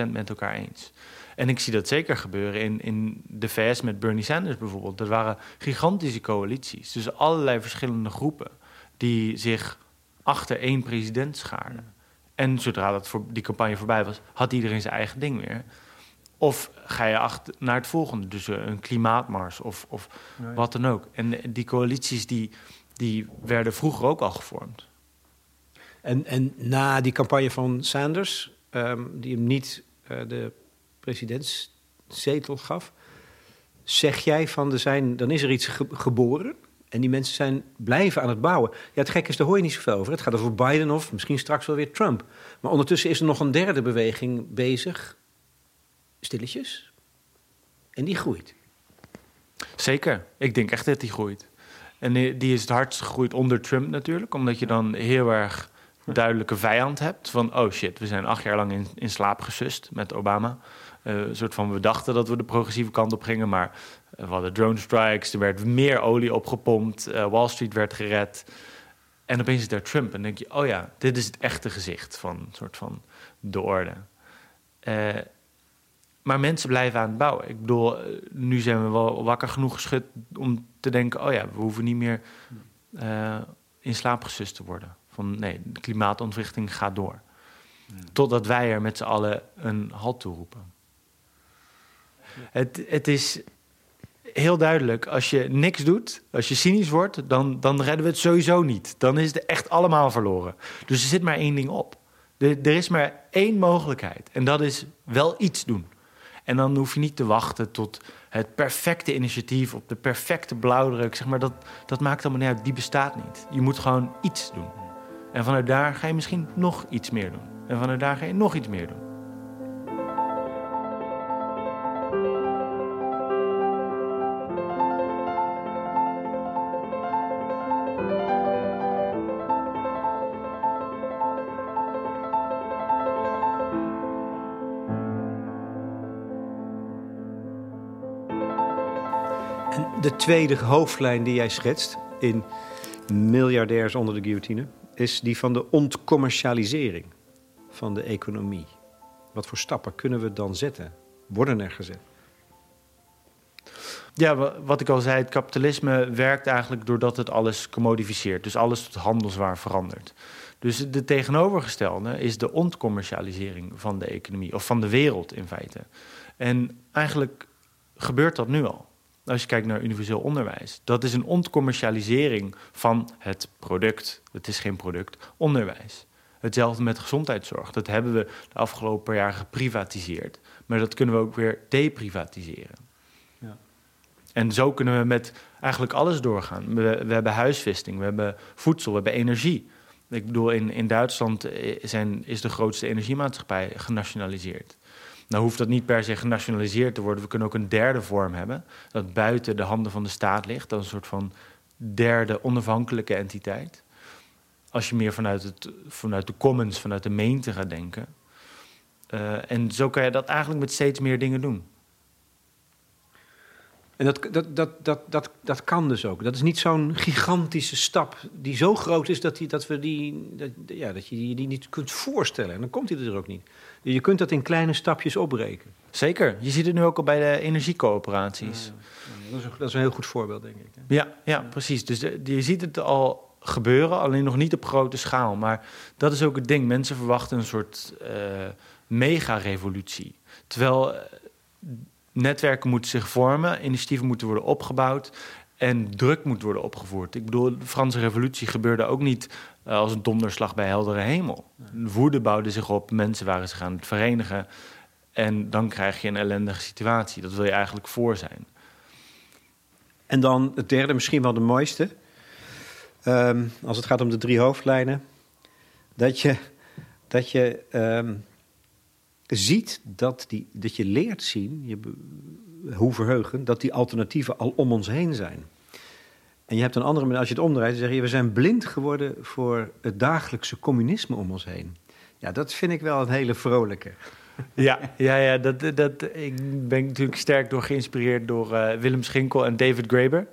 100% met elkaar eens. En ik zie dat zeker gebeuren in, in de VS met Bernie Sanders bijvoorbeeld. Dat waren gigantische coalities. Dus allerlei verschillende groepen die zich achter één president schaarden. En zodra dat voor die campagne voorbij was, had iedereen zijn eigen ding weer. Of ga je achter, naar het volgende, dus eh, een klimaatmars of, of wat dan ook. En die coalities die, die werden vroeger ook al gevormd. En, en na die campagne van Sanders, ehm, die hem niet uh, de presidentszetel gaf, zeg jij van er zijn, dan is er iets geboren En die mensen zijn blijven aan het bouwen. Ja, het gekke is, daar hoor je niet zoveel over. Het gaat over Biden of misschien straks wel weer Trump. Maar ondertussen is er nog een derde beweging bezig. Stilletjes. En die groeit. Zeker. Ik denk echt dat die groeit. En die is het hardst gegroeid onder Trump natuurlijk. Omdat je dan heel erg duidelijke vijand hebt. Van, oh shit, we zijn acht jaar lang in, in slaap gesust met Obama. Een soort van, we dachten dat we de progressieve kant op gingen, maar we hadden drone strikes, er werd meer olie opgepompt, uh, Wall Street werd gered. En opeens is daar Trump en denk je, oh ja, dit is het echte gezicht van soort van de orde. Uh, maar mensen blijven aan het bouwen. Ik bedoel, nu zijn we wel wakker genoeg geschud om te denken, oh ja, we hoeven niet meer in slaap gesust te worden. Van nee, de klimaatontwrichting gaat door. Totdat wij er met z'n allen een halt toe roepen. Het, het is heel duidelijk, als je niks doet, als je cynisch wordt, dan, dan redden we het sowieso niet. Dan is het echt allemaal verloren. Dus er zit maar één ding op. Er, is maar één mogelijkheid. En dat is wel iets doen. En dan hoef je niet te wachten tot het perfecte initiatief op de perfecte blauwdruk. Zeg maar, dat, dat maakt allemaal niet uit. Die bestaat niet. Je moet gewoon iets doen. En vanuit daar ga je misschien nog iets meer doen. En vanuit daar ga je nog iets meer doen. De tweede hoofdlijn die jij schetst in Miljardairs onder de guillotine is die van de ontcommercialisering van de economie. Wat voor stappen kunnen we dan zetten? Worden er gezet? Ja, wat ik al zei, het kapitalisme werkt eigenlijk doordat het alles commodificeert. Dus alles tot handelswaar verandert. Dus de tegenovergestelde is de ontcommercialisering van de economie, of van de wereld in feite. En eigenlijk gebeurt dat nu al. Als je kijkt naar universeel onderwijs, dat is een ontcommercialisering van het product. Het is geen product, onderwijs. Hetzelfde met gezondheidszorg. Dat hebben we de afgelopen jaar geprivatiseerd. Maar dat kunnen we ook weer deprivatiseren. Ja. En zo kunnen we met eigenlijk alles doorgaan. We, we, hebben huisvesting, we hebben voedsel, we hebben energie. Ik bedoel, in, in Duitsland zijn, is de grootste energiemaatschappij genationaliseerd. Nou hoeft dat niet per se genationaliseerd te worden. We kunnen ook een derde vorm hebben, dat buiten de handen van de staat ligt. Dat een soort van derde onafhankelijke entiteit. Als je meer vanuit, het, vanuit de commons, vanuit de meente gaat denken. Uh, en zo kan je dat eigenlijk met steeds meer dingen doen. En dat, dat, dat, dat, dat, dat kan dus ook. Dat is niet zo'n gigantische stap die zo groot is dat, die, dat, we die, dat, ja, dat je die, die niet kunt voorstellen. En dan komt hij er ook niet. Je kunt dat in kleine stapjes opbreken. Zeker. Je ziet het nu ook al bij de energiecoöperaties. Ja, dat, is een, dat, is een, heel goed voorbeeld, denk ik. Ja, ja, precies. Dus je ziet het al gebeuren, alleen nog niet op grote schaal. Maar dat is ook het ding. Mensen verwachten een soort uh, mega-revolutie. Terwijl eh, netwerken moeten zich vormen, initiatieven moeten worden opgebouwd en druk moet worden opgevoerd. Ik bedoel, de Franse revolutie gebeurde ook niet uh, als een donderslag bij heldere hemel. De woede bouwde zich op, mensen waren zich aan het verenigen. En dan krijg je een ellendige situatie. Dat wil je eigenlijk voor zijn. En dan het derde, misschien wel de mooiste. Um, als het gaat om de drie hoofdlijnen. Dat je, dat je um, ziet dat, die, dat je leert zien, je, hoe verheugen, dat die alternatieven al om ons heen zijn. En je hebt een andere manier, als je het omdraait, dan zeg je, we zijn blind geworden voor het dagelijkse communisme om ons heen. Ja, dat vind ik wel een hele vrolijke. Ja, ja, ja dat, dat, ik ben natuurlijk sterk door geïnspireerd door uh, Willem Schinkel en David Graeber.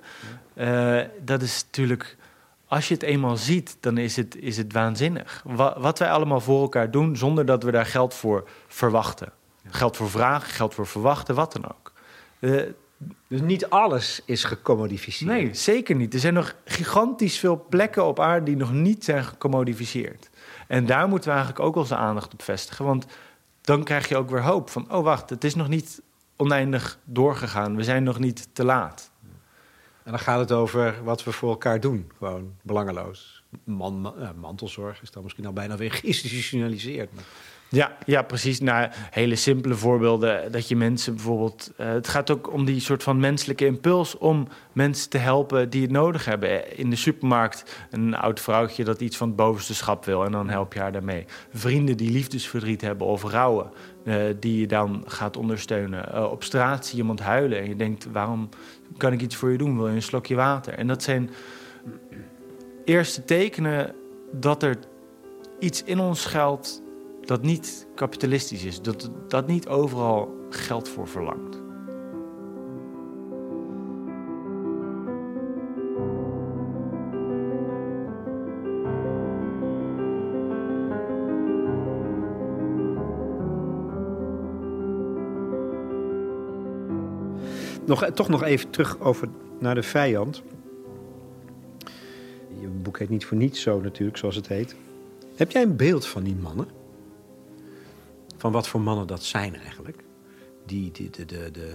Uh, dat is natuurlijk, als je het eenmaal ziet, dan is het, is het waanzinnig. Wat, wat wij allemaal voor elkaar doen, zonder dat we daar geld voor verwachten. Geld voor vragen, geld voor verwachten, wat dan ook. Uh, dus niet alles is gecommodificeerd. Nee, zeker niet. Er zijn nog gigantisch veel plekken op aarde die nog niet zijn gecommodificeerd. En daar moeten we eigenlijk ook onze aandacht op vestigen. Want dan krijg je ook weer hoop van: oh wacht, het is nog niet oneindig doorgegaan. We zijn nog niet te laat. En dan gaat het over wat we voor elkaar doen, gewoon belangeloos. man, ma- ja, mantelzorg is dan misschien al bijna weer geïnstitutionaliseerd. Maar Ja, ja, precies. Nou, hele simpele voorbeelden. Dat je mensen bijvoorbeeld. eh, het gaat ook om die soort van menselijke impuls om mensen te helpen die het nodig hebben. In de supermarkt een oud vrouwtje dat iets van het bovenste schap wil en dan help je haar daarmee. Vrienden die liefdesverdriet hebben of rouwen, eh, die je dan gaat ondersteunen. Eh, op straat zie je iemand huilen en je denkt: waarom kan ik iets voor je doen? Wil je een slokje water? En dat zijn eerste tekenen dat er iets in ons schuilt dat niet kapitalistisch is, dat, dat niet overal geld voor verlangt. Nog, eh, toch nog even terug over naar de vijand. Je boek heet niet voor niets zo natuurlijk, zoals het heet. Heb jij een beeld van die mannen? Van wat voor mannen dat zijn eigenlijk? Die, die de, de, de,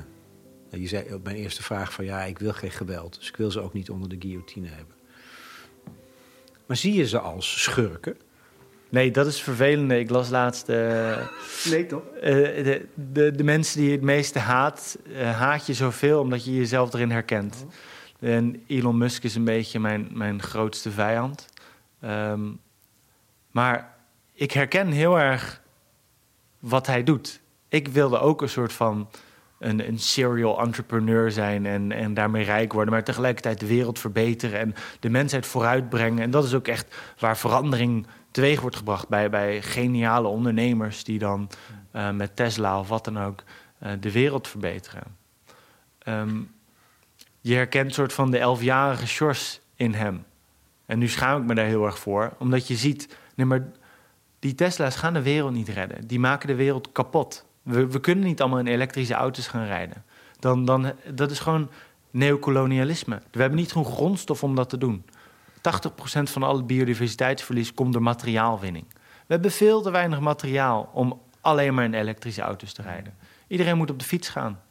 nou, je zei op mijn eerste vraag van ja, ik wil geen geweld. Dus ik wil ze ook niet onder de guillotine hebben. Maar zie je ze als schurken? Nee, dat is vervelend. Ik las laatst. eh, Nee toch? eh, de, de, de mensen die je het meeste haat, eh, haat je zoveel omdat je jezelf erin herkent. En Elon Musk is een beetje mijn, mijn grootste vijand. Ehm, maar ik herken heel erg wat hij doet. Ik wilde ook een soort van een, een serial entrepreneur zijn en, en daarmee rijk worden, maar tegelijkertijd de wereld verbeteren en de mensheid vooruitbrengen. En dat is ook echt waar verandering teweeg wordt gebracht bij, bij geniale ondernemers die dan eh, met Tesla of wat dan ook eh, de wereld verbeteren. Ehm, je herkent een soort van de elfjarige Sjors in hem. En nu schaam ik me daar heel erg voor, omdat je ziet, nee, maar die Tesla's gaan de wereld niet redden. Die maken de wereld kapot. We, we kunnen niet allemaal in elektrische auto's gaan rijden. Dan, dan, dat is gewoon neocolonialisme. We hebben niet genoeg grondstof om dat te doen. 80% van al het biodiversiteitsverlies komt door materiaalwinning. We hebben veel te weinig materiaal om alleen maar in elektrische auto's te rijden. Iedereen moet op de fiets gaan.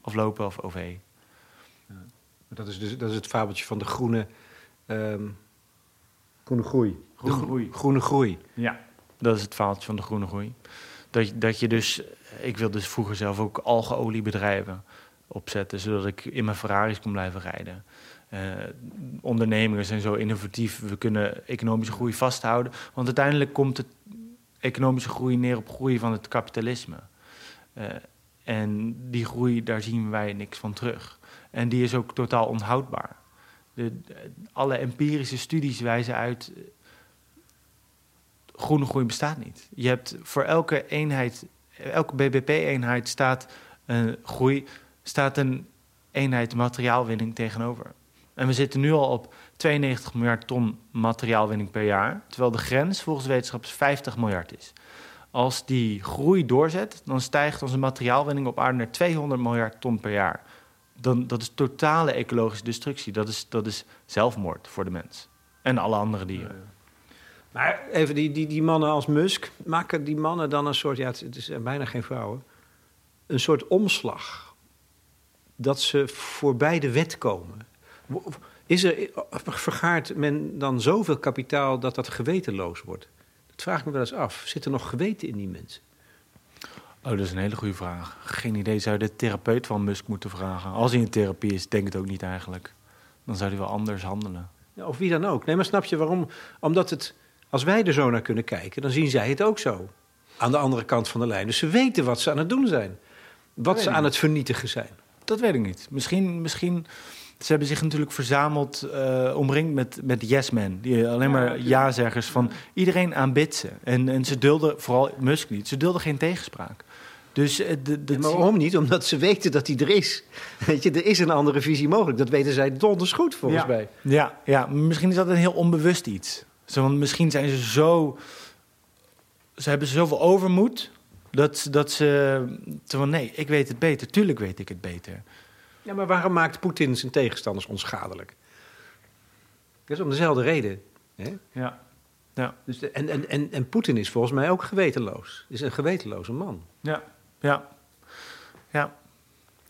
Of lopen of OV. Dat is, dus, dat is het fabeltje van de groene, ehm, groene groei. Groene De gro- groei. Groene groei. Ja, dat is het verhaaltje van de groene groei. Dat, je- dat je dus, ik wilde dus vroeger zelf ook algeoliebedrijven opzetten, zodat ik in mijn Ferraris kon blijven rijden. Eh, ondernemingen zijn zo innovatief, we kunnen economische groei vasthouden. Want uiteindelijk komt het economische groei neer op groei van het kapitalisme. Eh, en die groei, daar zien wij niks van terug. En die is ook totaal onhoudbaar. De, de- alle empirische studies wijzen uit groene groei bestaat niet. Je hebt voor elke eenheid, elke BBP-eenheid staat een groei, staat een eenheid materiaalwinning tegenover. En we zitten nu al op 92 miljard ton materiaalwinning per jaar, terwijl de grens volgens wetenschappers 50 miljard is. Als die groei doorzet, dan stijgt onze materiaalwinning op aarde naar 200 miljard ton per jaar. Dan, dat is totale ecologische destructie. Dat is, dat is zelfmoord voor de mens. En alle andere dieren. Maar even die, die, die mannen als Musk, maken die mannen dan een soort, ja, het, is bijna geen vrouwen, een soort omslag. Dat ze voorbij de wet komen. Is er, vergaart men dan zoveel kapitaal dat dat gewetenloos wordt? Dat vraag ik me wel eens af. Zit er nog geweten in die mensen? Oh, dat is een hele goede vraag. Geen idee. Zou de therapeut van Musk moeten vragen? Als hij in therapie is, denk het ook niet eigenlijk. Dan zou hij wel anders handelen. Ja, Of wie dan ook. Nee, maar snap je waarom? Omdat het, als wij er zo naar kunnen kijken, dan zien zij het ook zo. Aan de andere kant van de lijn. Dus ze weten wat ze aan het doen zijn. Wat ze ik aan het vernietigen zijn. Dat weet ik niet. Misschien, misschien ze hebben zich natuurlijk verzameld, eh, omringd met, met yes-men. Die alleen maar ja-zeggers van iedereen aanbidt ze. En, en ze dulden, vooral Musk niet, ze dulden geen tegenspraak. Dus eh, de, de, Ja, maar waarom niet? Omdat ze weten dat die er is. Weet je, er is een andere visie mogelijk. Dat weten zij donders goed, volgens ja. mij. Ja, ja, misschien is dat een heel onbewust iets. Zo, want misschien zijn ze zo... Ze hebben zoveel overmoed... Dat, ze- dat ze... Van, nee, ik weet het beter. Tuurlijk weet ik het beter. Ja, maar waarom maakt Poetin zijn tegenstanders onschadelijk? Dat is om dezelfde reden. Hè? Ja. Ja. Dus de- en en, en, en Poetin is volgens mij ook gewetenloos. Is een gewetenloze man. Ja. Ja. Ja.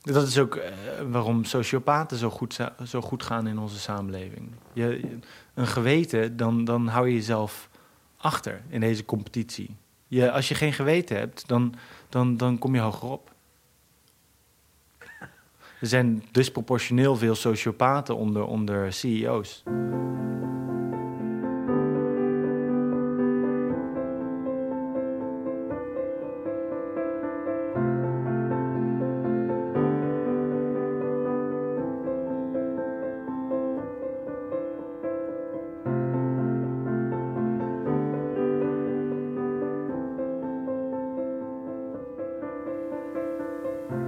Dat is ook eh, waarom sociopaten zo goed, zo goed gaan in onze samenleving. Je, een geweten, dan, dan hou je jezelf achter in deze competitie. Je, als je geen geweten hebt, dan, dan, dan kom je hogerop. Er zijn disproportioneel veel sociopaten onder, onder CEO's.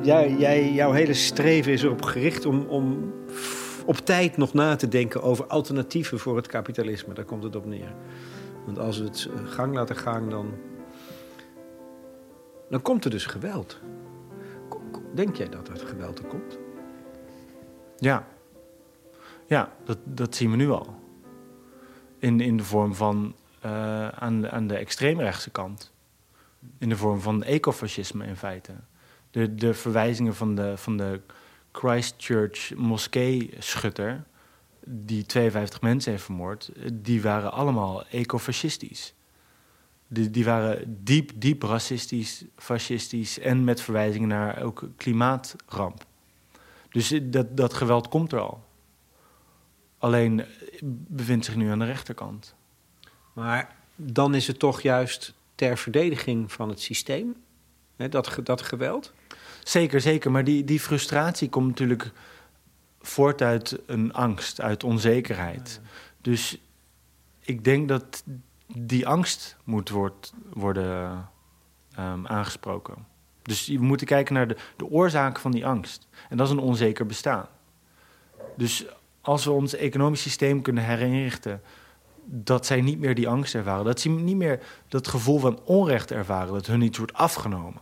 Jij, jouw hele streven is erop gericht om, om op tijd nog na te denken over alternatieven voor het kapitalisme. Daar komt het op neer. Want als we het eh, gang laten gaan, dan, dan komt er dus geweld. Denk jij dat er geweld er komt? Ja, ja dat, dat zien we nu al. In, in de vorm van eh, aan, aan de extreemrechtse kant. In de vorm van ecofascisme in feite. De, de verwijzingen van de, van de Christchurch moskee-schutter... die 52 mensen heeft vermoord... die waren allemaal ecofascistisch. Die, die waren diep, diep racistisch, fascistisch... en met verwijzingen naar ook klimaatramp. Dus dat, dat geweld komt er al. Alleen eh, bevindt zich nu aan de rechterkant. Maar dan is het toch juist ter verdediging van het systeem, hè, dat, dat geweld. Zeker, zeker. Maar die, die frustratie komt natuurlijk voort uit een angst, uit onzekerheid. Dus ik denk dat die angst moet wordt, worden ehm, aangesproken. Dus je moet kijken naar de, de oorzaken van die angst. En dat is een onzeker bestaan. Dus als we ons economisch systeem kunnen herinrichten... dat zij niet meer die angst ervaren. Dat ze niet meer dat gevoel van onrecht ervaren. Dat hun iets wordt afgenomen.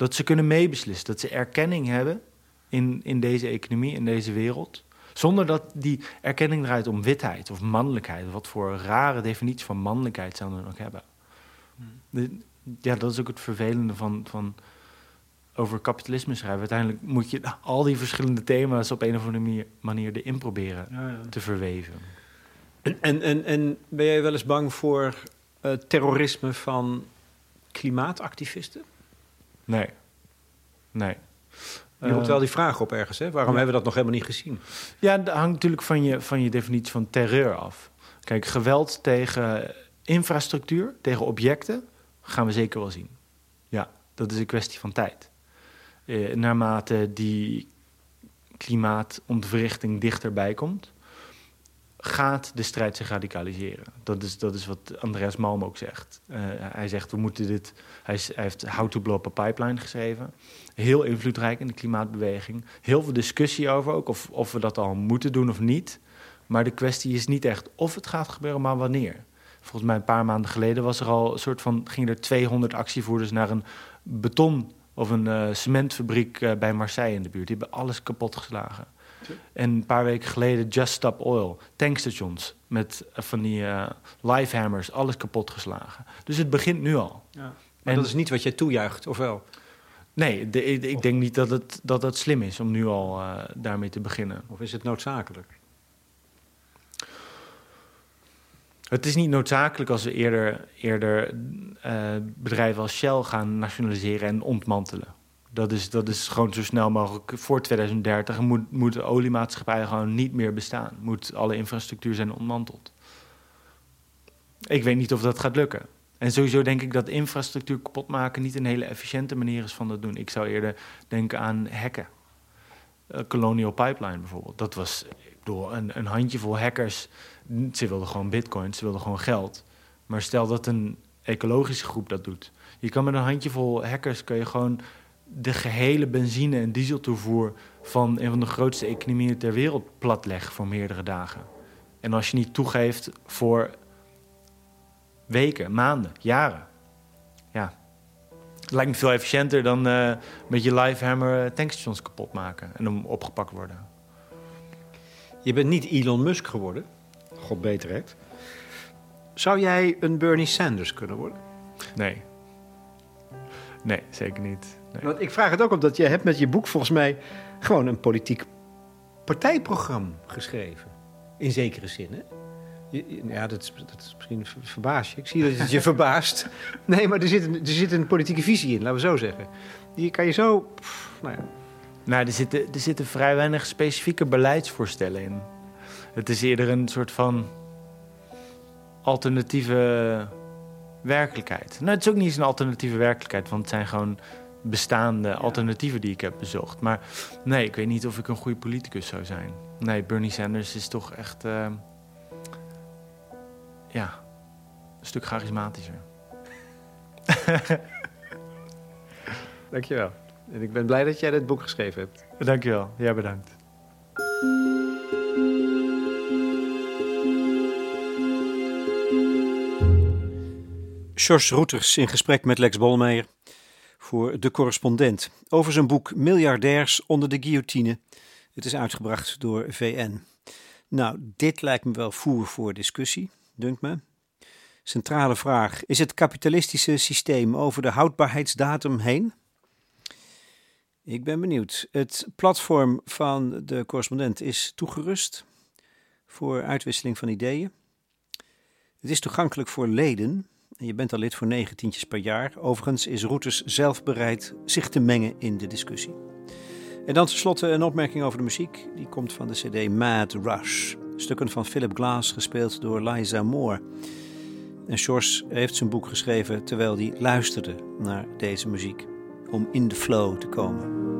Dat ze kunnen meebeslissen. Dat ze erkenning hebben in, in deze economie, in deze wereld. Zonder dat die erkenning draait om witheid of mannelijkheid. Wat voor rare definitie van mannelijkheid zouden we dan ook hebben. De- ja, dat is ook het vervelende van, van over kapitalisme schrijven. Uiteindelijk moet je al die verschillende thema's op een of andere manier, manier erin proberen te verweven. En, en, en, en ben jij wel eens bang voor eh, terrorisme van klimaatactivisten? Nee. Nee. Je roept Eh, wel die vraag op ergens, hè? Waarom ja. hebben we dat nog helemaal niet gezien? Ja, dat hangt natuurlijk van je, van je definitie van terreur af. Kijk, geweld tegen infrastructuur, tegen objecten, gaan we zeker wel zien. Ja, dat is een kwestie van tijd. Eh, naarmate die klimaatontwrichting dichterbij komt, gaat de strijd zich radicaliseren. Dat is, dat is wat Andreas Malm ook zegt. Eh, hij zegt, we moeten dit... Hij, heeft How to Blow Up a Pipeline geschreven. Heel invloedrijk in de klimaatbeweging. Heel veel discussie over ook, of, of we dat al moeten doen of niet. Maar de kwestie is niet echt of het gaat gebeuren, maar wanneer. Volgens mij een paar maanden geleden was er al een soort van... gingen er 200 actievoerders naar een beton... of een eh, cementfabriek eh, bij Marseille in de buurt. Die hebben alles kapot geslagen. En een paar weken geleden Just Stop Oil. Tankstations met eh, van die eh livehammers. Alles kapot geslagen. Dus het begint nu al. Maar En- dat is niet wat jij toejuicht, of wel? Nee, de- ik, denk niet dat het, dat het slim is om nu al eh, daarmee te beginnen. Of is het noodzakelijk? Het is niet noodzakelijk als we eerder, eerder eh, bedrijven als Shell gaan nationaliseren en ontmantelen. Dat is, dat is gewoon zo snel mogelijk voor 2030. En moet, moet de oliemaatschappij gewoon niet meer bestaan. Moet alle infrastructuur zijn ontmanteld. Ik weet niet of dat gaat lukken. En sowieso denk ik dat infrastructuur kapot maken niet een hele efficiënte manier is van dat doen. Ik zou eerder denken aan hacken. Eh, Colonial Pipeline bijvoorbeeld. Dat was ik een, een handjevol hackers. Ze wilden gewoon bitcoins, ze wilden gewoon geld. Maar stel dat een ecologische groep dat doet. Je kan met een handjevol hackers kun je gewoon de gehele benzine- en dieseltoevoer van een van de grootste economieën ter wereld platleggen voor meerdere dagen. En als je niet toegeeft voor weken, maanden, jaren. Ja. Het lijkt me veel efficiënter dan eh, met je livehammer eh, tankstations kapot maken en om opgepakt worden. Je bent niet Elon Musk geworden. God beter hebt. Zou jij een Bernie Sanders kunnen worden? Nee. Nee, zeker niet. Nee. Want ik vraag het ook omdat je hebt met je boek volgens mij gewoon een politiek partijprogramma geschreven. In zekere zin, hè? Ja, dat is, dat is misschien ver- verbaas je. Ik zie dat het je verbaast. Nee, maar er zit, een, er zit een politieke visie in, laten we zo zeggen. Die kan je zo... pff, nou ja. Nou, er zitten, er zitten vrij weinig specifieke beleidsvoorstellen in. Het is eerder een soort van alternatieve werkelijkheid. Nou, het is ook niet eens een alternatieve werkelijkheid, want het zijn gewoon bestaande alternatieven die ik heb bezocht. Maar nee, ik weet niet of ik een goede politicus zou zijn. Nee, Bernie Sanders is toch echt, eh, ja, een stuk charismatischer. Dankjewel. En ik ben blij dat jij dit boek geschreven hebt. Dankjewel, ja bedankt. George Roeters in gesprek met Lex Bolmeijer voor De Correspondent over zijn boek Miljardairs onder de guillotine. Het is uitgebracht door VN. Nou, dit lijkt me wel voer voor discussie, dunkt me. Centrale vraag: is het kapitalistische systeem over de houdbaarheidsdatum heen? Ik ben benieuwd. Het platform van de correspondent is toegerust voor uitwisseling van ideeën. Het is toegankelijk voor leden. Je bent al lid voor negen tientjes per jaar. Overigens is Roeters zelf bereid zich te mengen in de discussie. En dan tenslotte een opmerking over de muziek. Die komt van de CD Mad Rush. Stukken van Philip Glass, gespeeld door Liza Moore. En Sjors heeft zijn boek geschreven terwijl hij luisterde naar deze muziek. Om in de flow te komen.